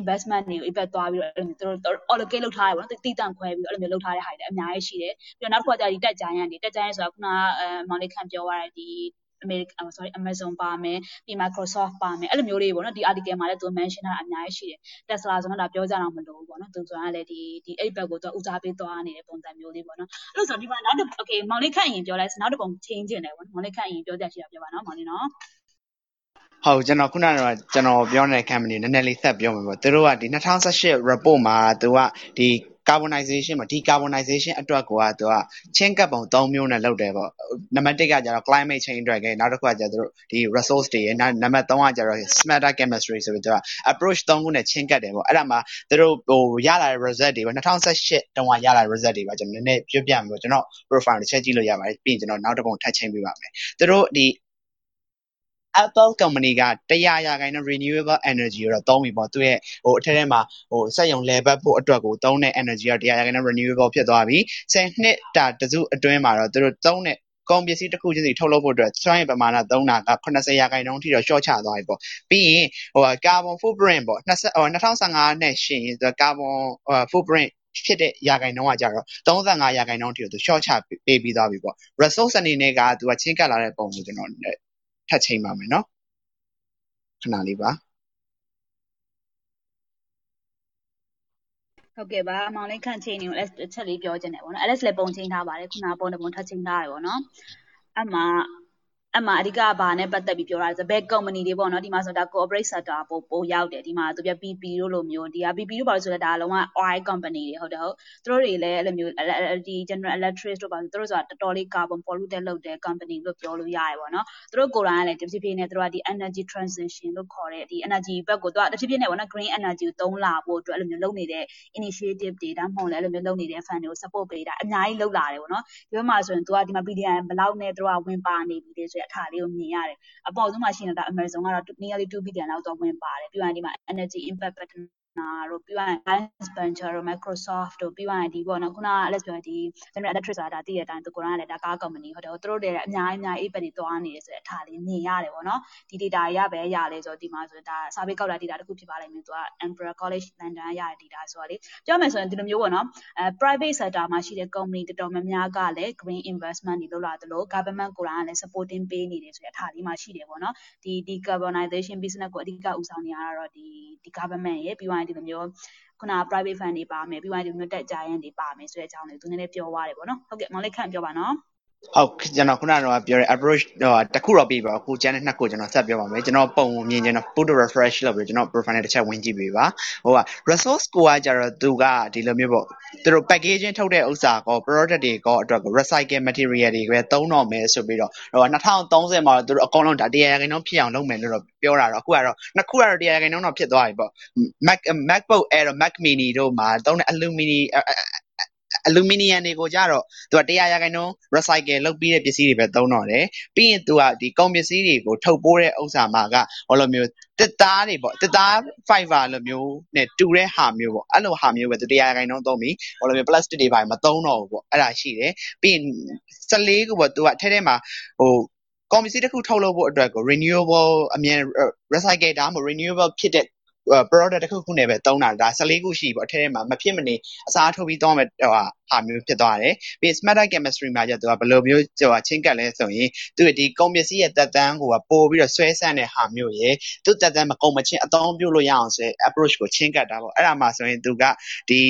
investment တွေကို effect သွားပြီးတော့အဲ့လိုမျိုးသူတို့ allocate လုပ်ထားတယ်ပေါ့နော်တီးတန့်ခွဲပြီးတော့အဲ့လိုမျိုးလုပ်ထားတဲ့ဟာတွေအများကြီးရှိတယ်ပြီးတော့နောက်တစ်ခုကကျဒီ tech giant တွေ tech giant ဆိုတာခုနကအဲမောင်လေးခန့်ပြောသွားတဲ့ဒီ American sorry Amazon ပါမယ်ပြီး Microsoft ပါမယ်အဲ့လိုမျိုးလေးပေါ့နော်ဒီ article မှာလည်းသူ mention တာအများကြီးရှိတယ် Tesla ဆိုတော့ဒါပြောကြတော့မလို့ဘူးပေါ့နော်သူဆိုတာလည်းဒီဒီအဲ့ဘက်ကိုသူဦးစားပေးသွားနေတဲ့ပုံစံမျိုးလေးပေါ့နော်အဲ့လိုဆိုဒီမှာနောက်တစ် okay မောင်လေးခန့်ရင်ပြောလိုက်နောက်တစ်ပုံ change ကျင်တယ်ပေါ့နော်မောင်လေးခန့်ရင်ပြောကြရှိတာပြောပါနော်မောင်လေးနော်ဟုတ်ကျွန်တော်ခုနကတော့ကျွန်တော်ပြောနေတဲ့ company နည်းနည်းလေးဆက်ပြောမှာပေါ့သူတို့ကဒီ2018 report မှာသူကဒီ carbonization မှာ decarbonization အတွက်ကိုကသူကချင်းကပ်ပုံ၃မျိုးနဲ့လုပ်တယ်ပေါ့နံပါတ်1ကကျတော့ climate change အတွက်ကနောက်တစ်ခုကကျတော့သူတို့ဒီ resource တွေရယ်နံပါတ်3ကကျတော့ smarter chemistry ဆိုပြီးသူက approach 3ခုနဲ့ချင်းကပ်တယ်ပေါ့အဲ့ဒါမှာသူတို့ဟိုရလာတဲ့ result တွေပေါ့2018တုန်းကရလာတဲ့ result တွေပါကျွန်တော်နည်းနည်းပြောပြမယ်ပေါ့ကျွန်တော် profile တစ်ချက်ကြည့်လို့ရပါတယ်ပြီးရင်ကျွန်တော်နောက်တစ်ပုံထပ်ချင်းပေးပါမယ်သူတို့ဒီ Apple company က100ရာခိုင်နှုန်း renewable energy ကိုတော့သုံးပြီပေါ့သူရဲ့ဟိုအထက်ထဲမှာဟိုစက်ရုံလဲပတ်ဖို့အတွက်ကိုသုံးတဲ့ energy က100ရာခိုင်နှုန်း renewable ဖြစ်သွားပြီ10နှစ်တာတစုအတွင်းမှာတော့သူတို့သုံးတဲ့ကုန်ပစ္စည်းတစ်ခုချင်းစီထုတ်လုပ်ဖို့အတွက်စွမ်းရည်ပမာဏသုံးတာက80ရာခိုင်နှုန်းအထိတော့ short ချသွားပြီပေါ့ပြီးရင်ဟို carbon footprint ပေါ့20ဟို2015နဲ့ရှင်ရင် carbon footprint ဖြစ်တဲ့ရာခိုင်နှုန်းကကြတော့35ရာခိုင်နှုန်းအထိကိုသူ short ချပေးပြီးသွားပြီပေါ့ resource အနေနဲ့ကသူကချင်းကပ်လာတဲ့ပုံကိုကျွန်တော် ထပ်ချိန်ပါမယ်နော်ခဏလေးပါဟုတ်ကဲ့ပါမောင်လေးခန့်ချင်းနေကို Alex တစ်ချက်လေးပြောချင်တယ်ပေါ့နော် Alex လည်းပုံချင်းထားပါတယ်ခုနပုံတစ်ပုံထပ်ချင်းထားရပေါ့နော်အမှ အဲ့မှာအဓိကဘာနဲ့ပတ်သက်ပြီးပြောတာလဲဆိုဘယ် company တွေပေါ့နော်ဒီမှာဆိုဒါ corporate sector ပို့ပို့ရောက်တယ်ဒီမှာသူပြ PP တို့လိုမျိုးဒီက PP တို့ပါလို့ဆိုတော့ဒါလုံးဝ oil company တွေဟုတ်တယ်ဟုတ်သူတို့တွေလည်းအဲ့လိုမျိုးဒီ general electric တို့ပါသူတို့ဆိုတာတော်တော်လေး carbon polluted လုပ်တဲ့ company လို့ပြောလို့ရတယ်ပေါ့နော်သူတို့ကိုယ်တိုင်ကလည်းတဖြည်းဖြည်းနဲ့သူတို့ကဒီ energy transition လို့ခေါ်တဲ့ဒီ energy ဘက်ကိုသူကတဖြည်းဖြည်းနဲ့ပေါ့နော် green energy ကိုသုံးလာဖို့အတွက်အဲ့လိုမျိုးလုပ်နေတဲ့ initiative တွေဒါမှမဟုတ်လည်းအဲ့လိုမျိုးလုပ်နေတဲ့ fund တွေကို support ပေးတာအများကြီးလုပ်လာတယ်ပေါ့နော်ဒီဘက်မှာဆိုရင်သူကဒီမှာ billion ဘယ်လောက်နဲ့သူကဝင်ပါနေပြီလေဆိုတဲ့အထာလေးကိုမြင်ရတယ်အပေါ်ဆုံးမှာရှိနေတာ Amazon ကတော့ nearly 2 billion လောက်တော့ဝင်ပါတယ်ပြီးရင်ဒီမှာ energy impact pattern နာတို့ပြီးရင် Alliance Venture တို့ Microsoft တို့ပြီးရင်ဒီပေါ့နော်ခုနက Alex ပြောဒီ General Electric ဆိုတာဒါသိတဲ့အတိုင်းသူကိုယ်တိုင်ကလည်းဒါကားကုမ္ပဏီဟုတ်တယ်သူတို့တွေလည်းအများကြီးအများကြီး impact တွေသွားနေတယ်ဆိုတဲ့အထားလေးမြင်ရတယ်ပေါ့နော်ဒီ data တွေကပဲရလဲဆိုတော့ဒီမှာဆိုဒါ survey ကောက်တာ data တစ်ခုဖြစ်ပါလိမ့်မယ်သူက Imperial College London ကရတဲ့ data ဆိုတော့လေပြောမယ်ဆိုရင်ဒီလိုမျိုးပေါ့နော်အဲ private sector မှာရှိတဲ့ company တော်တော်များများကလည်း green investment တွေလုပ်လာသလို government ကိုယ်တိုင်ကလည်း supporting ပေးနေတယ်ဆိုတဲ့အထားလေးမှာရှိတယ်ပေါ့နော်ဒီ decarbonization business ကိုအဓိကဦးဆောင်နေရတာတော့ဒီဒီ government ရဲ့ပြီးရင်ဒီလိုမျိုးခုန private fund တွေပါမယ်ပြီးရင်ဒီလိုမျိုး tech giant တွေပါမယ်ဆိုတဲ့အကြောင်းလေးသူနည်းနည်းပြောသွားတယ်ပေါ့နော်ဟုတ်ကဲ့မောင်လေးခန့်ပြောပါနော် ဟုတ်ကျွန်တော်ခုနကတော့ပြောတဲ့ approach ဟိုတစ်ခုတော့ပြီးပါအခုကျန်တဲ့နှစ်ခုကျွန်တော်ဆက်ပြောပါမယ်ကျွန်တော်ပုံမြင်ကျွန်တော် put to refresh လုပ်ပြီးကျွန်တော် profile နဲ့တစ်ချက်ဝင်ကြည့်ပေးပါဟိုက resource ကိုကကြတော့သူကဒီလိုမျိုးပေါ့သူတို့ packaging ထုတ်တဲ့ဥစ္စာကော product တွေကောအတွက်ကို recycle material တွေပဲသုံးတော့မယ်ဆိုပြီးတော့ဟို2030မှာသူတို့အကုန်လုံးဒါတရားရခိုင်နှုန်းဖြစ်အောင်လုပ်မယ်လို့တော့ပြောတာတော့အခုကတော့နှစ်ခုကတော့တရားရခိုင်နှုန်းတော့ဖြစ်သွားပြီပေါ့ Mac MacBook Air တို့ Mac Mini တို့မှာသုံးတဲ့ aluminium အလူမီနီယံတွေကိုကြတော့သူက100ရာခိုင်နှုန်း recycle လုပ်ပြီးတဲ့ပစ္စည်းတွေပဲသုံးတော့တယ်ပြီးရင်သူကဒီကုန်ပစ္စည်းတွေကိုထုတ်ပိုးတဲ့ဥစ္စာမှာကဟောလိုမျိုးတစ်သားတွေပေါ့တစ်သား fiber လိုမျိုးနဲ့တူတဲ့ဟာမျိုးပေါ့အဲ့လိုဟာမျိုးပဲသူ100ရာခိုင်နှုန်းသုံးပြီးဟောလိုမျိုး plastic တွေပါမသုံးတော့ဘူးပေါ့အဲ့ဒါရှိတယ်ပြီးရင်14ခုပေါ့သူကထဲထဲမှာဟိုကွန်ပစ္စည်းတစ်ခုထုတ်လုပ်ဖို့အတွက်ကို renewable အမြဲ recycle ဒါမှမဟုတ် renewable ဖြစ်တဲ့ product တစ်ခုခုနဲ့ပဲသုံးတာဒါ14ခုရှိပေါ့အထက်ထဲမှာမဖြစ်မနေအစားထိုးပြီးသုံးမယ်ဟိုဟာမျိုးဖြစ်သွားတယ်ပြီး smart chemistry မှာကျတော့ဘယ်လိုမျိုးဟိုချင်းကပ်လဲဆိုရင်သူဒီကုန်ပစ္စည်းရဲ့တက်တန်းကိုပို့ပြီးတော့ဆွဲဆန့်တဲ့ဟာမျိုးရယ်သူတက်တန်းမကုန်မချင်းအသုံးပြုလို့ရအောင်ဆို approach ကိုချင်းကပ်တာပေါ့အဲ့ဒါမှဆိုရင်သူကဒီ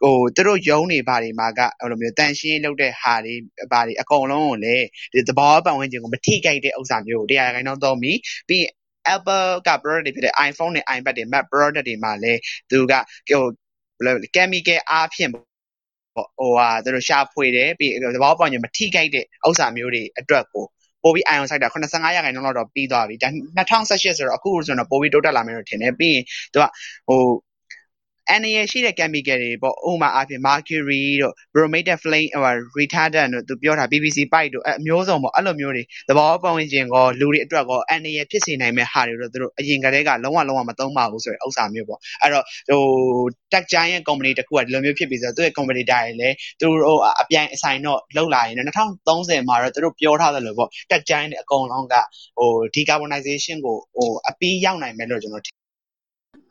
ဟိုသူတို့ယုံနေပါတွေမှာကဟိုလိုမျိုးတန်ရှင်းလုပ်တဲ့ဟာတွေဘာတွေအကုန်လုံးကိုလေဒီသဘောပတ်ဝန်းကျင်ကိုမထိခိုက်တဲ့ဥစ္စာမျိုးကိုတရားခိုင်နှုန်းသုံးပြီးပြီး Apple က product တွေဖြစ်တဲ့ iPhone နဲ့ iPad တွေ Mac product တွေမှာလည်းသူကဟိုဘယ်လို chemical အားဖြင့်ပေါ့ဟိုဟာသူတို့ရှာဖွေတယ်ပြီးသဘောပေါက်ရင်မထိခိုက်တဲ့ဥစ္စာမျိုးတွေအတွက်ကိုပိုပြီး ion site တာ85ရာခိုင်နှုန်းလောက်တော့ပြီးသွားပြီဒါ2018ဆိုတော့အခုဆိုတော့ပိုပြီးတိုးတက်လာမယ်လို့ထင်တယ်ပြီးရင်သူကဟို အန်ရရှိတဲ့ chemical တွေပေါ့ဥပမာအဖြစ် mercury တို့ bromated flame ဟို retardant တို့သူပြောတာ PVC pipe တို့အမျိုးစုံပေါ့အဲ့လိုမျိုးတွေသဘောပေါက်ဝင်ခြင်းကောလူတွေအတွက်ကောအန်ရဖြစ်စေနိုင်မဲ့ဟာတွေတော့သူတို့အရင်ကတည်းကလုံးဝလုံးဝမသုံးပါဘူးဆိုတဲ့ဥစ္စာမျိုးပေါ့အဲ့တော့ဟို tech giant company တခုကဒီလိုမျိုးဖြစ်ပြီးဆိုတော့သူ့ရဲ့ competitor တွေလည်းသူတို့အပြိုင်အဆိုင်တော့လောက်လာရင်2030မှာတော့သူတို့ပြောထားတယ်လို့ပေါ့ tech giant တွေအကုန်လုံးကဟို decarbonization ကိုဟိုအပီးရောက်နိုင်မယ်လို့ကျွန်တော်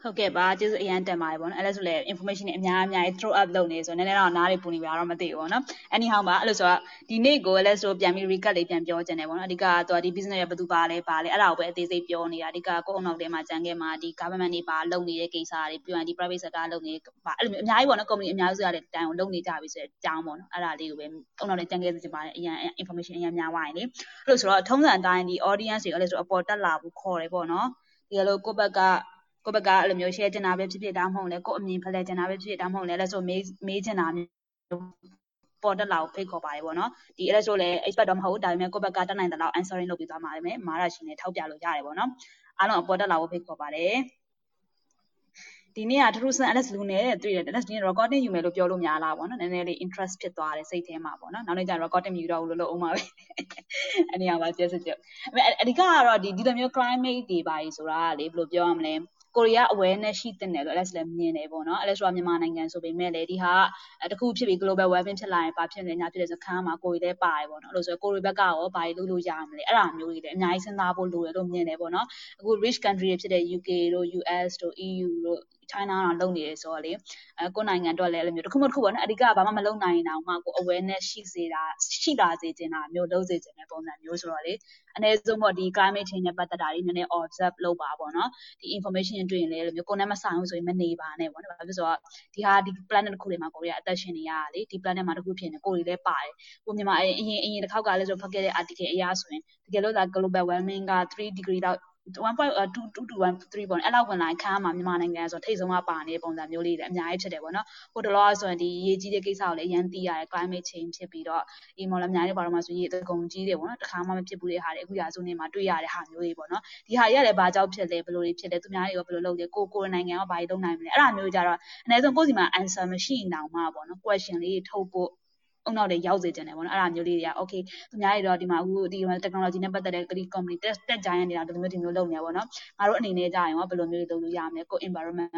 ဟုတ်ကဲ့ပါကျေးဇူးအရန်တင်ပါတယ်ပေါ့နော်အဲ့လဲဆိုလဲ information တွေအများအများကြီး throw up လုပ်နေဆိုတော့နည်းနည်းတော့နားတွေပူနေပါတော့မသိဘူးပေါ့နော် anyhow ပါအဲ့လိုဆိုတော့ဒီနေ့ကိုလဲဆိုပြန်ပြီး recap လေးပြန်ပြောချင်တယ်ပေါ့နော်အဓိကကတော့ဒီ business ရဲ့ဘယ်သူပါလဲပါလဲအဲ့ဒါကိုပဲအသေးစိတ်ပြောနေတာအဓိကကိုယ့်အနောက်ထဲမှာကြံခဲ့မှာဒီ government တွေပါလုပ်နေတဲ့ကိစ္စတွေပြီးရင်ဒီ private sector လုပ်နေပါအဲ့လိုမျိုးအများကြီးပေါ့နော် company အများစုကလည်းတိုင်ကိုလုပ်နေကြပြီဆိုတဲ့အကြောင်းပေါ့နော်အဲ့ဒါလေးကိုပဲအနောက်ထဲကြံခဲ့စီပါတယ်အရန် information အရန်များသွားရင်လေအဲ့လိုဆိုတော့ထုံးစံအတိုင်းဒီ audience တွေအဲ့လိုဆိုအပေါ်တက်လာဖို့ခေါ်တယ်ပေါ့နော်ဒီလိုကိုယ့်ဘက်က ကိုယ့်ဘက်ကအဲ့လိုမျိုး share ချင်တာပဲဖြစ်ဖြစ်ဒါမှမဟုတ်လဲကိုယ့်အမြင်ဖလှယ်ချင်တာပဲဖြစ်ဖြစ်ဒါမှမဟုတ်လဲအဲ့ဆိုမေးမေးချင်တာမျိုးပေါ်တက်လာကိုဖိတ်ခေါ်ပါတယ်ပေါ့နော်ဒီအဲ့ဆိုလဲ expert တော့မဟုတ်ဒါပေမဲ့ကိုယ့်ဘက်ကတက်နိုင်တဲ့လောက် answering လုပ်ပြီးသွားမှာပဲမာရရှင်နဲ့ထောက်ပြလို့ရတယ်ပေါ့နော်အားလုံးအပေါ်တက်လာကိုဖိတ်ခေါ်ပါတယ်ဒီနေ့ကထထူးဆန်း Alex လူနဲ့တွေ့တယ် Alex ဒီနေ့ recording ယူမယ်လို့ပြောလို့များလားပေါ့နော်နည်းနည်းလေး interest ဖြစ်သွားတယ်စိတ်ထဲမှာပေါ့နော်နောက်နေ့ကျရင် recording မယူတော့ဘူးလို့လို့အောင်ပါပဲအနေရပါကျေးဇူးတင်အဓိကကတော့ဒီဒီလိုမျိုး climate တွေပါကြီးဆိုတာလေဘယ်လိုပြောရမလဲ ကိုရီးယား awareness ရှိတဲ့တယ်လို့ Alex လည်းမြင်တယ်ပေါ့နော် Alex ကမြန်မာနိုင်ငံဆိုပေမဲ့လည်းဒီဟာတခုဖြစ်ပြီး global warming ဖြစ်လာရင်ဘာဖြစ်လဲညာဖြစ်လဲစခန်းမှာကိုရီလည်းပါတယ်ပေါ့နော်အဲ့လိုဆိုကိုရီဘက်ကရောဘာတွေလုပ်လို့ရမလဲအဲ့ဒါမျိုးတွေလည်းအများကြီးစဉ်းစားဖို့လိုတယ်လို့မြင်တယ်ပေါ့နော်အခု rich country တွေဖြစ်တဲ့ UK တို့ US တို့ EU တို့ China တော့လုပ်နေတယ်ဆိုတော့လေအဲကိုနိုင်ငံတော့လည်းအဲ့လိုမျိုးတစ်ခုမှတစ်ခုပေါ့နော်အဓိကဘာမှမလုပ်နိုင်အောင်မှကို awareness ရှိစေတာရှိလာစေချင်တာမျိုးလုပ်စေချင်တဲ့ပုံစံမျိုးဆိုတော့လေအနည်းဆုံးပေါ့ဒီ climate change နဲ့ပတ်သက်တာတွေနည်းနည်း observe လုပ်ပါပေါ့နော်ဒီ information တွေ့ရင်လည်းအဲ့လိုမျိုးကိုယ်နဲ့မဆိုင်ဘူးဆိုရင်မနေပါနဲ့ပေါ့နော်ဘာဖြစ်ဆိုတော့ဒီဟာဒီ planet တစ်ခုတွေမှာကိုရီးယားအသက်ရှင်နေရတာလေဒီ planet မှာတစ်ခုဖြစ်နေကိုရီလည်းပါတယ်ကိုမြန်မာအရင်အရင်တစ်ခေါက်ကလည်းဆိုဖတ်ခဲ့တဲ့ article အရဆိုရင်တကယ်လို့ဒါ global warming က3 degree လောက် 1.2 to 1.3ပေါ့အဲ့လောက်ဝင်လာခန်းမှာမြန်မာနိုင်ငံဆိုထိတ်ဆုံးကပါနေတဲ့ပုံစံမျိုးလေးတွေအများကြီးဖြစ်တယ်ပေါ့နော်ဟိုတလောဆိုရင်ဒီရေကြီးတဲ့ကိစ္စကိုလည်းအရင်သိရတယ် climate change ဖြစ်ပြီးတော့ဒီမော်လမြိုင်တွေဘာလို့မှဆိုရေတကုံကြီးတယ်ပေါ့နော်တခါမှမဖြစ်ဘူးတဲ့ဟာတွေအခုရာစုနေမှာတွေ့ရတဲ့ဟာမျိုးတွေပေါ့နော်ဒီဟာကြီးကလည်းဘာကြောင့်ဖြစ်လဲဘယ်လိုတွေဖြစ်လဲသူများတွေရောဘယ်လိုလုပ်လဲကိုကိုနိုင်ငံရောဘာတွေလုပ်နိုင်မလဲအဲ့ဒါမျိုးကြတော့အနည်းဆုံးကိုယ့်စီမှာ answer မရှိအောင်မှပေါ့နော် question လေးထုတ်ဖို့ အုံနောက်တွေရောက်စေချင်တယ်ပေါ့နော်အဲ့ဒါမျိုးလေးတွေက okay သူများတွေတော့ဒီမှာအခုဒီ technology နဲ့ပတ်သက်တဲ့ဒီ company tech tech giant တွေကဒီလိုမျိုးဒီမျိုးလုပ်နေရပေါ့နော်ငါတို့အနေနဲ့ကြာရင်ရောဘယ်လိုမျိုးတွေလုပ်လို့ရမလဲကို environment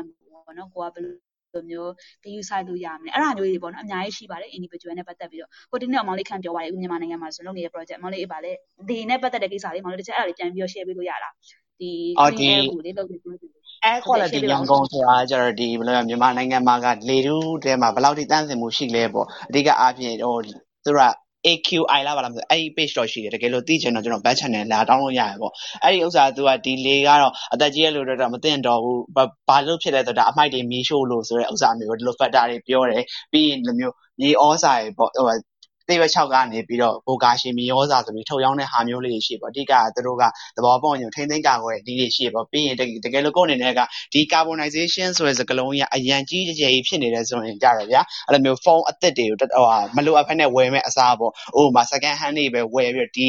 ပေါ့နော်ကိုကဘယ်လိုမျိုးဂယူဆိုင်လို့ရမလဲအဲ့ဒါမျိုးတွေပေါ့နော်အများကြီးရှိပါတယ် individual နဲ့ပတ်သက်ပြီးတော့ဟိုဒီနေ့အမောင်လေးခံပြောပါတယ်အခုမြန်မာနိုင်ငံမှာဆိုလုပ်နေတဲ့ project အမောင်လေးအေးပါလေဒီနဲ့ပတ်သက်တဲ့ကိစ္စလေးအမောင်လေးတစ်ချက်အဲ့ဒါလေးပြန်ပြီးတော့ share ပေးလို့ရလားဒီ clean air ကိုလေးလုပ်နေတယ် air quality ရန်ကုန်ဆိုတာကျတော့ဒီဘယ်လိုလဲမြန်မာနိုင်ငံမှာကလေထုထဲမှာဘယ်လောက်ထိတန့်စင်မှုရှိလဲပေါ့အဓိကအားဖြင့်ဟိုသူက AQI လာပါလားမသိအဲ့ဒီ page တော့ရှိတယ်တကယ်လို့သိချင်တော့ကျွန်တော် back channel လာတောင်းလို့ရတယ်ပေါ့အဲ့ဒီဥစ္စာကသူကဒီလေကတော့အသက်ကြီးရလို့တော့မသိတော့ဘူးဘာလို့ဖြစ်လဲဆိုတော့အမိုက်တွေမီးရှို့လို့ဆိုတဲ့ဥစ္စာမျိုးဒီလို factor တွေပြောတယ်ပြီးရင်ဒီမျိုးမြေဩစာတွေပေါ့ဟို သေဘက်6ကနေပြီးတော့ဘိုကာရှင်မီရောစာဆိုပြီးထုတ်ရောင်းတဲ့ဟာမျိုးလေးတွေရှိပေါ့အဓိကသူတို့ကသဘောပေါက်ရင်ထိမ့်သိမ်းကာကွယ်ဒီတွေရှိပေါ့ပြီးရင်တကယ်လို့ကိုယ့်အနေနဲ့ကဒီ carbonization ဆိုတဲ့စကားလုံးကြီးအရန်ကြီးကြဲကြီးဖြစ်နေတယ်ဆိုရင်ကြတော့ဗျာအဲ့လိုမျိုးဖုန်းအသစ်တွေကိုဟိုမလိုအပ်ဖက်နဲ့ဝယ်မဲ့အစားပေါ့ဥပမာ second hand တွေပဲဝယ်ပြီးတော့ဒီ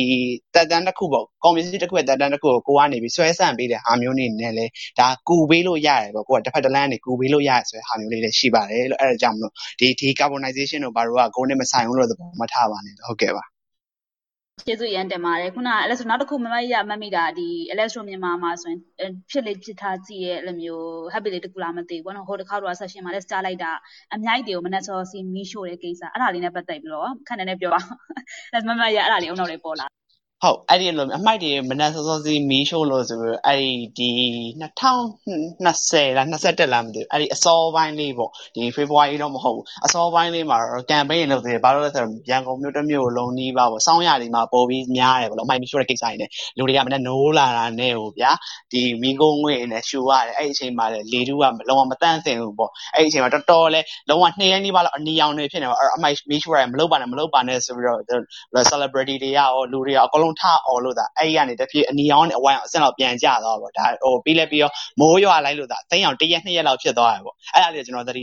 တက်တန်းတစ်ခုပေါ့ကွန်ပျူတာတစ်ခုရဲ့တက်တန်းတစ်ခုကိုကိုကနေပြီးဆွဲဆန့်ပေးတဲ့ဟာမျိုးနေနဲ့လေဒါကူပေးလို့ရတယ်ပေါ့ကိုကတစ်ဖက်တစ်လမ်းနေကူပေးလို့ရတယ်ဆိုတဲ့ဟာမျိုးလေးတွေရှိပါတယ်လို့အဲ့ဒါကြောင့်မလို့ဒီဒီ carbonization တို့ဘာလို့ကကိုနဲ့မဆိုင်ဘူးလို့သဘောမထားပါနဲ့ဟုတ်ကဲ့ပါကျေးဇူးရမ်းတင်ပါတယ်ခုနအဲ့လဲဆိုနောက်တစ်ခုမမရမမိတာဒီ Electro မြန်မာမှာဆိုရင်ဖြစ်လေဖြစ်ထားကြည့်ရဲ့အဲ့လိုမျိုး happy လေးတကူလားမသိဘူးဘောနော်ဟိုတစ်ခါတော့ session မှာလဲ star လိုက်တာအမြိုက်တွေကိုမနဲ့စောစီမီးရှို့တဲ့ကိစ္စအဲ့ဒါလေးနဲ့ပတ်သက်ပြီးတော့ခက်နေနေပြောပါအဲ့မမရအဲ့ဒါလေးအုံနောက်လေးပေါ်လာ ဟုတ်အဲ့ဒီလိုအမိုက်တွေမနက်စောစောစီးမီးရှို့လို့ဆိုပြီးအဲ့ဒီ2020လား21လားမသိဘူးအဲ့ဒီအစောပိုင်းလေးပေါ့ဒီ February တော့မဟုတ်ဘူးအစောပိုင်းလေးမှာတော့ campaign လုပ်သေးတယ်ဘာလို့လဲဆိုတော့ရန်ကုန်မြို့တစ်မြို့လုံးနီးပါပေါ့စောင်းရည်မှာပေါ်ပြီးများတယ်ပေါ့လို့အမိုက်မီးရှို့တဲ့ကိစ္စတွေနဲ့လူတွေကမနက်နိုးလာတာနဲ့ဟိုဗျာဒီမီးကုန်းငွေနဲ့ရှူရတယ်အဲ့ဒီအချိန်မှာလေတူးကလုံးဝမတန့်စင်ဘူးပေါ့အဲ့ဒီအချိန်မှာတော်တော်လဲလုံးဝနှစ်ရက်နီးပါးလောက်အနီရောင်တွေဖြစ်နေပေါ့အဲ့အမိုက်မီးရှို့ရတယ်မလုပ်ပါနဲ့မလုပ်ပါနဲ့ဆိုပြီးတော့ celebrity တွေရောလူတွေရောအကုန်လုံးထအော်လို့သာအဲ့ဒီကနေတဖြည်းအနီရောင်းနဲ့အဝိုင်းအဆင့်လောက်ပြန်ကျသွားပေါ့ဒါဟိုပြီးလဲပြီးတော့မိုးရွာလိုက်လို့သာသိန်းအောင်တစ်ရက်နှစ်ရက်လောက်ဖြစ်သွားတယ်ပေါ့အဲ့ဒါလေးကျွန်တော်သတိ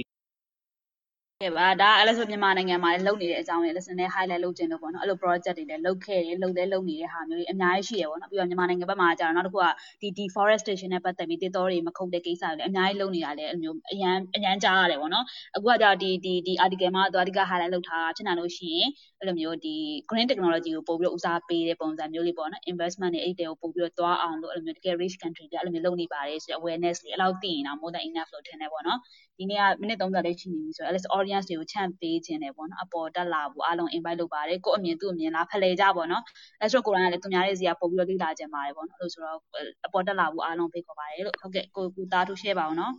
ခဲ့ပါ ဒါအဲ့လိုဆိုမြန်မာနိုင်ငံမှာလည်း လုပ်နေတဲ့အကြောင်းလေး lesson နဲ့ highlight လုပ်ခြင်းလို့ပေါ့နော် အဲ့လို project တွေလည်း လုပ်ခဲ့တယ် လုပ်လဲလုပ်နေတဲ့ဟာမျိုးတွေ အများကြီးရှိရပေါ့နော် ပြီးတော့ မြန်မာနိုင်ငံဘက်မှာကျတော့ နောက်တစ်ခုကဒီ deforestation နဲ့ ပတ်သက်ပြီးတစ်တော်တွေ မခုတ်တဲ့ကိစ္စတွေလည်း အများကြီးလုပ်နေတာလည်း အဲ့လိုမျိုး အရန်အရန်ကြားရတယ်ပေါ့နော် အခုကကျတော့ ဒီဒီဒီ article မှာသူအဓိက highlight လုပ်ထားတာဖြစ်နိုင်လို့ရှိရင် အဲ့လိုမျိုး ဒီ green technology ကို ပို့ပြီးတော့ ဦးစားပေးတဲ့ပုံစံမျိုးလေးပေါ့နော် investment တွေ အဲ့တဲကို ပို့ပြီးတော့ သွားအောင်လို့ အဲ့လိုမျိုး တကယ် rich country တွေအဲ့လိုမျိုး လုပ်နေပါတယ်ဆို awareness တွေအဲ့လောက်သိရင်တော့ more than enough လို့ ထင်တယ်ပေါ့နော် ဒီနေ့က မိနစ်30လေး ရှိနေပြီဆိုတော့ Alice audience တွေကိုချန့်ပေးခြင်းတယ်ပေါ့နော်အပေါ်တက်လာဖို့အားလုံး invite လုပ်ပါတယ်ကို့အမြင်သူ့အမြင်လားဖလှယ်ကြပေါ့နော် Alice ကိုယ်တိုင်ကလည်းသူများရဲ့ဇီယာပို့ပြီးတော့လေ့လာခြင်းပါတယ်ပေါ့နော်အဲ့လိုဆိုတော့အပေါ်တက်လာဖို့အားလုံးဖိတ်ခေါ်ပါတယ်လို့ဟုတ်ကဲ့ကိုကူသားထူး share ပါအောင်နော်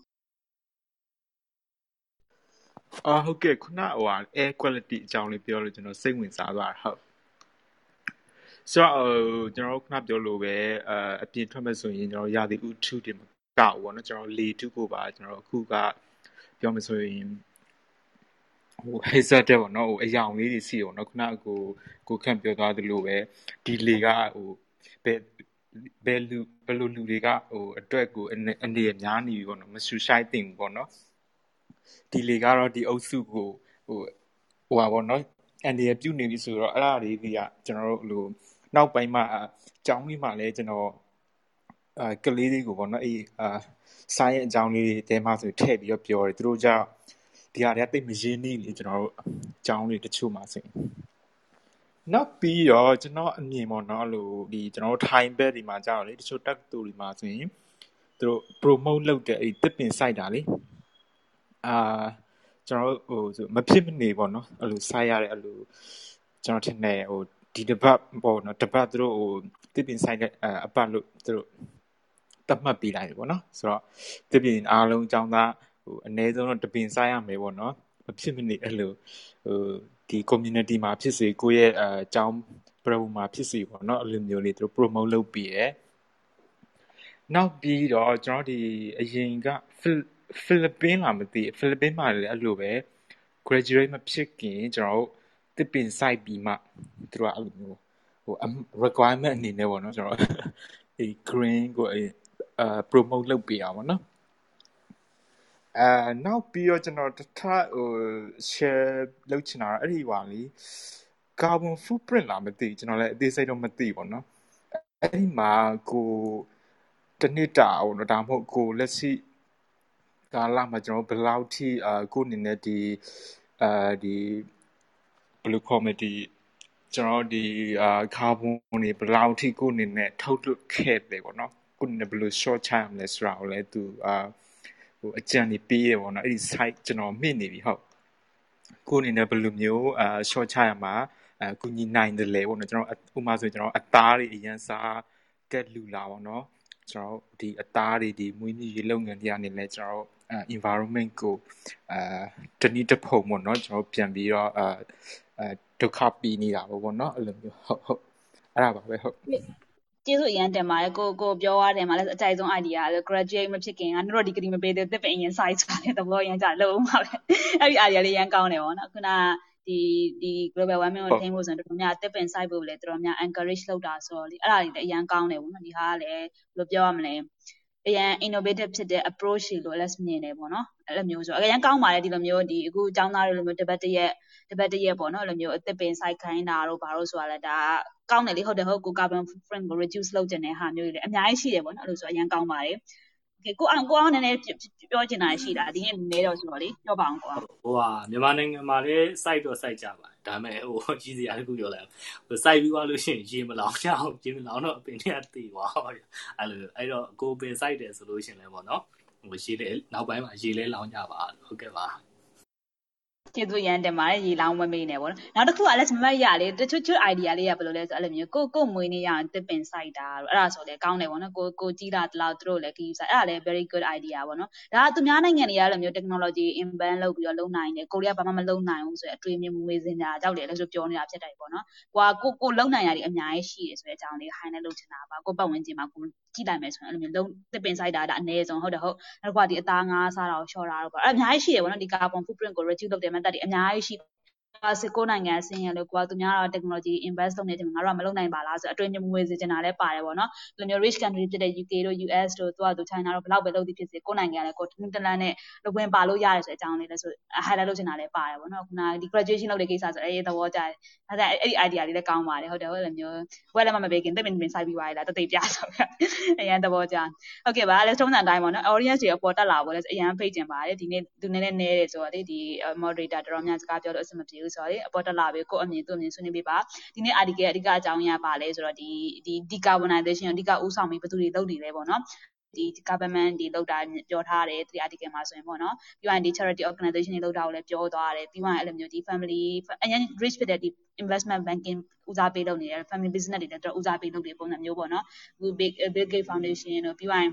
အာဟုတ်ကဲ့ခုနဟိုဟာ air quality အကြောင်းလေးပြောလို့ကျွန်တော်စိတ်ဝင်စားသွားတာဟုတ်ဆိုတော့ကျွန်တော်ခုနပြောလို့ပဲအပြင်ထွက်မဲ့ဆိုရင်ကျွန်တော်ရာသီဥတုတွေမကောက်ဘောနော်ကျွန်တော်လေတုကိုပါကျွန်တော်အခုကပြောမယ်ဆိုရင် ဟို hazard တဲ့ပေါ့နော်ဟိုအယောင်လေးတွေစီပေါ့နော်ခုနကကိုကိုခန့်ပြောသွားသလိုပဲဒီလေကဟိုဘယ်ဘယ်လူဘယ်လိုလူတွေကဟိုအတွက်ကိုအနေရများနေပြီပေါ့နော်မဆူရှိုက်တင်ဘူးပေါ့နော်ဒီလေကတော့ဒီအုပ်စုကိုဟိုဟိုပါပေါ့နော်အန်ဒီရပြုတ်နေပြီဆိုတော့အဲ့ဒါလေးကြီးကကျွန်တော်တို့ဟိုနောက်ပိုင်းမှာအကြောင်းလေးမှလည်းကျွန်တော်အာကလေးလေးကိုပေါ့နော်အေးအာဆိုင်ရဲ့အကြောင်းလေးတွေတဲမှဆိုထည့်ပြီးတော့ပြောတယ်သူတို့ကြောင့် ဒီဟာတွေကတိတ်မရင်းနှီးလေကျွန်တော်တို့အကြောင်းလေးတချို့မှဆိုရင်နောက်ပြီးတော့ကျွန်တော်အမြင်ပေါ့နော်လို့ဒီကျွန်တော်တို့ time bed ဒီမှာကြောက်လေတချို့တက်တူဒီမှာဆိုရင်သူတို့ promote လုပ်တဲ့အဲ့တစ်ပင် site တာလေအာကျွန်တော်ဟိုဆိုမဖြစ်မနေပေါ့နော်အဲ့လိုဆိုက်ရတဲ့အဲ့လိုကျွန်တော်ထင်တယ်ဟိုဒီတပတ်ပေါ့နော်တပတ်သူတို့ဟိုတစ်ပင်ဆိုင်တဲ့အပတ်လို့သူတို့တတ်မှတ်ပေးလိုက်တယ်ပေါ့နော်ဆိုတော့တစ်ပင်အားလုံးအကြောင်းသား ဟိုအနည်းဆုံးတော့တပင်ဆိုင်ရမယ်ပေါ့နော်မဖြစ်မနေအဲ့လိုဟိုဒီ community မှာဖြစ်စေကိုယ့်ရဲ့အကြောင်း pro မှာဖြစ်စေပေါ့နော်အဲ့လိုမျိုးလေးသူတို့ promote လုပ်ပြီးရယ်နောက်ပြီးတော့ကျွန်တော်ဒီအရင်ကဖိလစ်ပင်းလားမသိဖိလစ်ပင်းမှာလည်းအဲ့လိုပဲ graduate မဖြစ်ခင်ကျွန်တော်တို့တစ်ပင်စိုက်ပြီးမှသူတို့ကအဲ့လိုမျိုးဟို requirement အနေနဲ့ပေါ့နော်ကျွန်တော်အဲ green ကိုအဲ promote လုပ်ပေးအောင်ပေါ့နော် အဲနောက်ပြီးတော့ကျွန်တော်တထဟို share လုပ်ချင်တာအဲ့ဒီပါလေ carbon footprint လားမသိကျွန်တော်လည်းအသေးစိတ်တော့မသိပါတော့အဲ့ဒီမှာကိုတနှစ်တာဟိုတော့ဒါမှမဟုတ်ကိုလက်ရှိကာလမှာကျွန်တော်ဘယ်လောက်ထိအာကိုအနေနဲ့ဒီအာဒီဘယ်လိုခေါ်မလဲဒီကျွန်တော်ဒီအာကာဗွန်တွေဘယ်လောက်ထိကိုအနေနဲ့ထုတ်လွှတ်ခဲ့တယ်ပေါ့နော်ကိုအနေနဲ့ဘယ်လို short time လဲဆိုတာကိုလည်းသူအာ ဟိုအကြံနေပေးရပေါ့နော်အဲ့ဒီ site ကျွန်တော်မြင့်နေပြီဟုတ်ကိုအနေနဲ့ဘယ်လိုမျိုးအာ short time မှာအကူညီနိုင်တယ်လေပေါ့နော်ကျွန်တော်ဥပမာဆိုကျွန်တော်အသားတွေအရင်စားတက်လူလာပေါ့နော်ကျွန်တော်ဒီအသားတွေဒီမွေးမြူရေးလုပ်ငန်းတွေအနေနဲ့ကျွန်တော် environment ကိုအာတနည်းတစ်ဖုံပေါ့နော်ကျွန်တော်ပြန်ပြီးတော့အာအဲဒုက္ခပြီးနေတာပေါ့နော်အဲ့လိုမျိုးဟုတ်ဟုတ်အဲ့ဒါပါပဲဟုတ် ကျေးဇူးအရန်တင်ပါတယ်ကိုကိုပြောရတယ်မှာလည်းအကြိုက်ဆုံး idea လို့ graduate မဖြစ်ခင်ကတို့ဒီ degree မပေးသေးတစ်ပင်အရင် site ဆိုတာလည်းသဘောအရင်ကြလုံးပါပဲအဲ့ဒီ idea လေးရန်ကောင်းတယ်ပေါ့နော်ခုနဒီဒီ global warming ကိုထိန်းဖို့ဆိုရင်တော်တော်များတစ်ပင် site ဖို့လည်းတော်တော်များ encourage လုပ်တာဆိုတော့လေအဲ့ဒါတွေလည်းအရန်ကောင်းတယ်ပေါ့နော်ဒီဟာကလည်းဘယ်လိုပြောရမလဲ အရန် innovative ဖြစ်တဲ့ approach တွေလို့ Alex မြင်တယ်ပေါ့နော်အဲ့လိုမျိုးဆိုအရန်ကောင်းပါတယ်ဒီလိုမျိုးဒီအခုကျောင်းသားတွေလိုမျိုးတပတ်တရက်တပတ်တရက်ပေါ့နော်အဲ့လိုမျိုးအသစ်ပင်စိုက်ခိုင်းတာတို့ဘာလို့ဆိုတာလဲဒါကောင်းတယ်လေဟုတ်တယ်ဟုတ်ကို carbon footprint ကို reduce လုပ်ချင်တဲ့ဟာမျိုးတွေလည်းအများကြီးရှိတယ်ပေါ့နော်အဲ့လိုဆိုအရန်ကောင်းပါတယ် ကိုအောင်ကိုအောင်နည်းနည်းပြောချင်တာရှိတာဒီနေ့နည်းတော့ဆိုတော့လေပြောပါအောင်ကိုအောင်ဟိုဟာမြန်မာနိုင်ငံမှာလည်း site တော့ site ကြပါဒါပေမဲ့ဟိုကြီးစရာတခုပြောလိုက်ဟို site ပြီးသွားလို့ရှိရင်ရေမလောင်ကြအောင်ရေမလောင်တော့အပင်တွေကတည်သွားအဲ့လိုအဲ့တော့ကိုပင် site တယ်ဆိုလို့ရှိရင်လည်းပေါ့နော်ဟိုရေလဲနောက်ပိုင်းမှာရေလဲလောင်ကြပါဟုတ်ကဲ့ပါ ကျေးဇူးရမ်းတင်ပါတယ်ရေလောင်းမမေးနေပေါ့နော်နောက်တစ်ခုကလည်းမမတ်ရလေတချို့ချို့ idea လေးကဘယ်လိုလဲဆိုအဲ့လိုမျိုးကိုကိုမွေးနေရအောင်တစ်ပင်စိုက်တာအဲ့ဒါဆိုလည်းကောင်းတယ်ပေါ့နော်ကိုကိုကြီးလာတလောက်သူတို့လည်းခီးဆိုင်အဲ့ဒါလည်း very good idea ပေါ့နော်ဒါကသူများနိုင်ငံတွေကအဲ့လိုမျိုး technology invent လုပ်ပြီးတော့လုပ်နိုင်တယ်ကိုရီးယားဘာမှမလုပ်နိုင်ဘူးဆိုရင်အတွေ့အမြင်မွေးစင်တာကြောက်တယ်လည်းဆိုပြောနေတာဖြစ်တယ်ပေါ့နော်ကိုကကိုကိုလုပ်နိုင်ရတဲ့အများကြီးရှိတယ်ဆိုတဲ့အကြောင်းလေး highlight လုပ်ချင်တာပါကိုပတ်ဝန်းကျင်မှာကိုကြည့်လိုက်မယ်ဆိုရင်အဲ့လိုမျိုးလုံးတစ်ပင်စိုက်တာဒါအနည်းဆုံးဟုတ်တယ်ဟုတ်နောက်ကဒီအသားငါးစားတာကိုလျှော့တာတော့ပေါ့အဲ့အများကြီးရှိတယ်ပေါ့နော်ဒီ carbon footprint ကို reduce လုပ်တဲ့ method တွေအများကြီးရှိ စစ်ကိုနိုင်ငံအဆင်းရဲလို့ကိုကသူများတော့ technology invest လုပ်နေတယ်ငါတို့ကမလုပ်နိုင်ပါလားဆိုအတွင်းညမွေစေချင်တာလည်းပါတယ်ပေါ့နော်ဒီလိုမျိုး rich country ဖြစ်တဲ့ UK တို့ US တို့သူကသူ China တို့ဘလောက်ပဲလုပ်သည်ဖြစ်စေကိုနိုင်ငံလည်းကိုတနည်းနဲ့လုပ်ဝင်ပါလို့ရတယ်ဆိုတဲ့အကြောင်းလေးလည်းဆို highlight လုပ်ချင်တာလည်းပါတယ်ပေါ့နော်ခုနဒီ graduation လုပ်တဲ့ကိစ္စဆိုအေးသဘောကျတယ်အဲ့ဒါအဲ့ဒီ idea လေးလည်းကောင်းပါတယ်ဟုတ်တယ်ဟုတ်တယ်မျိုးဘွဲလည်းမမပေးခင်တက်ပင်ပင်စိုက်ပြီးသွားရလားတသိပြဆိုပြီးအရန်သဘောကျဟုတ်ကဲ့ပါလည်းထုံးစံတိုင်းပေါ့နော် audience တွေအပေါ်တက်လာဖို့လည်းအရန်ဖိတ်ကျင်ပါတယ်ဒီနေ့သူနည်းနည်းနဲတယ်ဆိုတော့လေဒီ moderator တော်တော်များစကားပြောလို့အဆင်မပြေဘူးဆိုတော့လေအပေါ်တက်လာပြီကိုအမြင်သူ့အမြင်ဆွေးနွေးပေးပါဒီနေ့ article ရဲ့အဓိကအကြောင်းအရာပါလဲဆိုတော့ဒီဒီ decarbonization အဓိကဥဆောင်ပြီးဘယ်သူတွေလုပ်နေလဲပေါ့နော်ဒီ government တွေလောက်တာပြောထားတယ်ဒီ article မှာဆိုရင်ပေါ့နော်ပြီးရင်ဒီ charity organization တွေလောက်တာကိုလည်းပြောသွားတယ်ပြီးရင်အဲ့လိုမျိုးဒီ family အရင် rich ဖြစ်တဲ့ဒီ investment banking ဦးစားပေးလုပ်နေတယ် family business တွေလည်းတော့ဦးစားပေးလုပ်နေပုံစံမျိုးပေါ့နော် Bill Gates Foundation တို့ပြီးရင်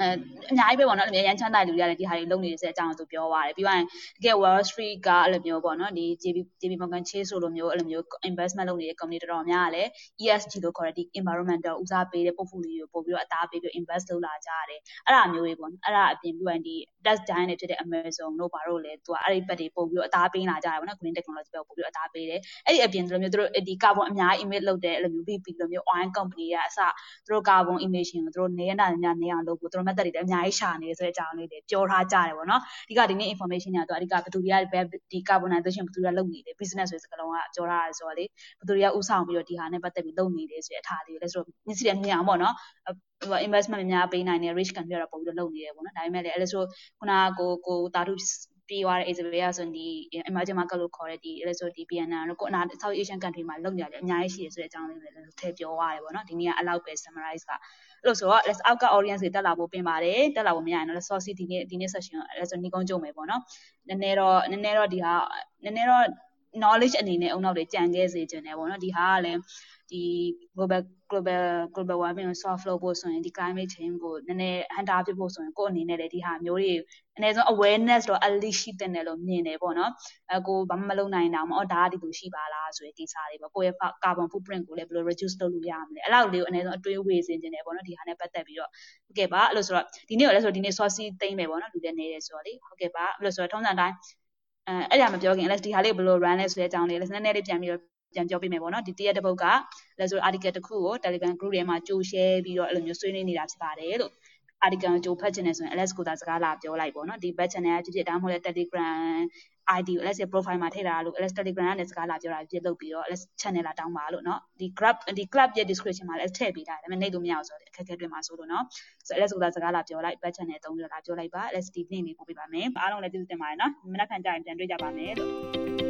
အဲအများကြီးပဲပေါ့နော်အဲ့လိုမျိုးရန်ချမ်းသာလူတွေရတယ်ဒီဟာတွေလုပ်နေတဲ့အကြောင်းသူပြောသွားတယ်ပြီးရင်တကယ် Wall Street ကအဲ့လိုမျိုးပေါ့နော်ဒီ JP JP Morgan Chase ဆိုလိုမျိုးအဲ့လိုမျိုး investment လုပ်နေတဲ့ company တော်တော်များကလည်း ESG လို့ခေါ်တဲ့ဒီ environmental ဦးစားပေးတဲ့ portfolio ကိုပို့ပြီးတော့အသားပေးပြီး invest လုပ်လာကြရတယ်အဲ့ဒါမျိုးတွေပေါ့နော်အဲ့ဒါအပြင်ပြီးရင်ဒီ tech giant တွေဖြစ်တဲ့ Amazon တို့ဘာတို့လဲသူကအဲ့ဒီဘက်တွေပို့ပြီးတော့အသားပေးလာကြတယ်ပေါ့နော် green technology ဘက်ကိုပို့ပြီးတော့အသားပေးတယ်အဲ့ဒီအပြင်ဒီလိုမျိုးသူတို့ဒီ carbon အများ emit လုပ်တဲ့အဲ့လိုမျိုး BP လိုမျိုး oil company တွေကအစသူတို့ carbon emission ကိုသူတို့နေရတာညနေအောင်လုပ်ဖို့သူတို့ method တွေအများကြီးရှာနေဆိုတဲ့အကြောင်းလေးတွေပြောထားကြတယ်ပေါ့နော်အဓိကဒီနေ့ information တွေကတော့အဓိကဘယ်သူတွေကဒီ carbonization ဘယ်သူတွေကလုပ်နေလဲ business ဆိုတဲ့စကားလုံးကပြောထားရဲဆိုတော့လေဘယ်သူတွေကဥဆောင်ပြီးတော့ဒီဟာနဲ့ပတ်သက်ပြီးလုပ်နေတယ်ဆိုတဲ့အထားလေးလဲဆိုတော့မျက်စိနဲ့မြင်အောင်ပေါ့နော်ဟို investment များပေးနိုင်တဲ့ rich country ကတော့ပုံပြီးတော့လုပ်နေတယ်ပေါ့နော်ဒါပေမဲ့လည်းအဲ့လိုဆိုခုနကကိုကိုတာထု ပြီးသွားတဲ့ Isabella ဆိုဒီ emerging market လို့ခေါ်တဲ့ဒီအဲ့ဆိုဒီ Vietnam တို့ကိုအနာ South Asian country မှာလုပ်နေရတယ်အများကြီးရှိတယ်ဆိုတဲ့အကြောင်းလေးလည်းထည့်ပြောရတယ်ပေါ့နော်ဒီနေ့ကအလောက်ပဲ summarize ကအဲ့လိုဆိုတော့ let's အောက်က audience တွေတက်လာဖို့ပင်ပါတယ်တက်လာဖို့မရရင်တော့ let's source ဒီနေ့ဒီနေ့ session အဲ့ဆိုညီကုန်းကြုံမယ်ပေါ့နော်နည်းနည်းတော့နည်းနည်းတော့ဒီဟာနည်းနည်းတော့ knowledge အနေနဲ့အုံနောက်တွေကြံခဲ့စေခြင်းတယ်ပေါ့နော်ဒီဟာကလည်းဒီ global global global warming ကို solve လုပ်ဖို့ဆိုရင်ဒီ climate change ကိုနည်းနည်းဟန်တာဖြစ်ဖို့ဆိုရင်ကိုယ့်အနေနဲ့လည်းဒီဟာမျိုးတွေအနည်းဆုံး awareness တော့ at least ရှိတဲ့နယ်လို့မြင်တယ်ပေါ့နော်အဲကိုဘာမှမလုပ်နိုင်တာမဟုတ်ဒါကဒီလိုရှိပါလားဆိုတဲ့ကိစ္စတွေပေါ့ကိုယ့်ရဲ့ carbon footprint ကိုလည်းဘယ်လို reduce လုပ်လို့ရမလဲအဲ့လောက်လေးကိုအနည်းဆုံးအတွေးဝေစင်ခြင်းတယ်ပေါ့နော်ဒီဟာနဲ့ပတ်သက်ပြီးတော့ဟုတ်ကဲ့ပါအဲ့လိုဆိုတော့ဒီနေ့ကိုလည်းဆိုဒီနေ့ source သိမ့်မယ်ပေါ့နော်လူတွေနေတယ်ဆိုတော့လေဟုတ်ကဲ့ပါအဲ့လိုဆိုတော့ထုံးစံတိုင်းအဲအဲ့ဒါမပြောခင် LS ဒီဟာလေးဘယ်လို run လဲဆိုတဲ့အကြောင်းလေးလည်းနည်းနည်းလေးပြန်ပြီးတော့ ပြန်ပြောပေးမယ်ပေါ့နော်ဒီတရက်တစ်ပုတ်ကလဲဆို article တစ်ခုကို Telegram group ထဲမှာကြို share ပြီးတော့အဲ့လိုမျိုးဆွေးနွေးနေတာဖြစ်ပါတယ်လို့ article ကိုကြိုဖတ်ချင်တယ်ဆိုရင် LS ကိုသာစကားလာပြောလိုက်ပေါ့နော်ဒီ back channel ကဖြစ်ဖြစ်ဒါမှမဟုတ်လဲ Telegram ID ကို LS ရဲ့ profile မှာထည့်တာလို့ LS Telegram ကနေစကားလာပြောတာဖြစ်လုပ်ပြီးတော့ LS channel လာတောင်းပါလို့နော်ဒီ club ဒီ club ရဲ့ description မှာလည်းထည့်ပေးထားတယ်ဒါပေမဲ့နှိပ်လို့မရအောင်ဆိုတော့အခက်အခဲတွေမှာဆိုလို့နော်ဆို LS ကိုသာစကားလာပြောလိုက် back channel အသုံးပြုလာပြောလိုက်ပါ LS ဒီ link လေးပို့ပေးပါမယ်အားလုံးလည်းကျေးဇူးတင်ပါတယ်နော်မနက်ဖြန်ကြရင်ပြန်တွေ့ကြပါမယ်လို့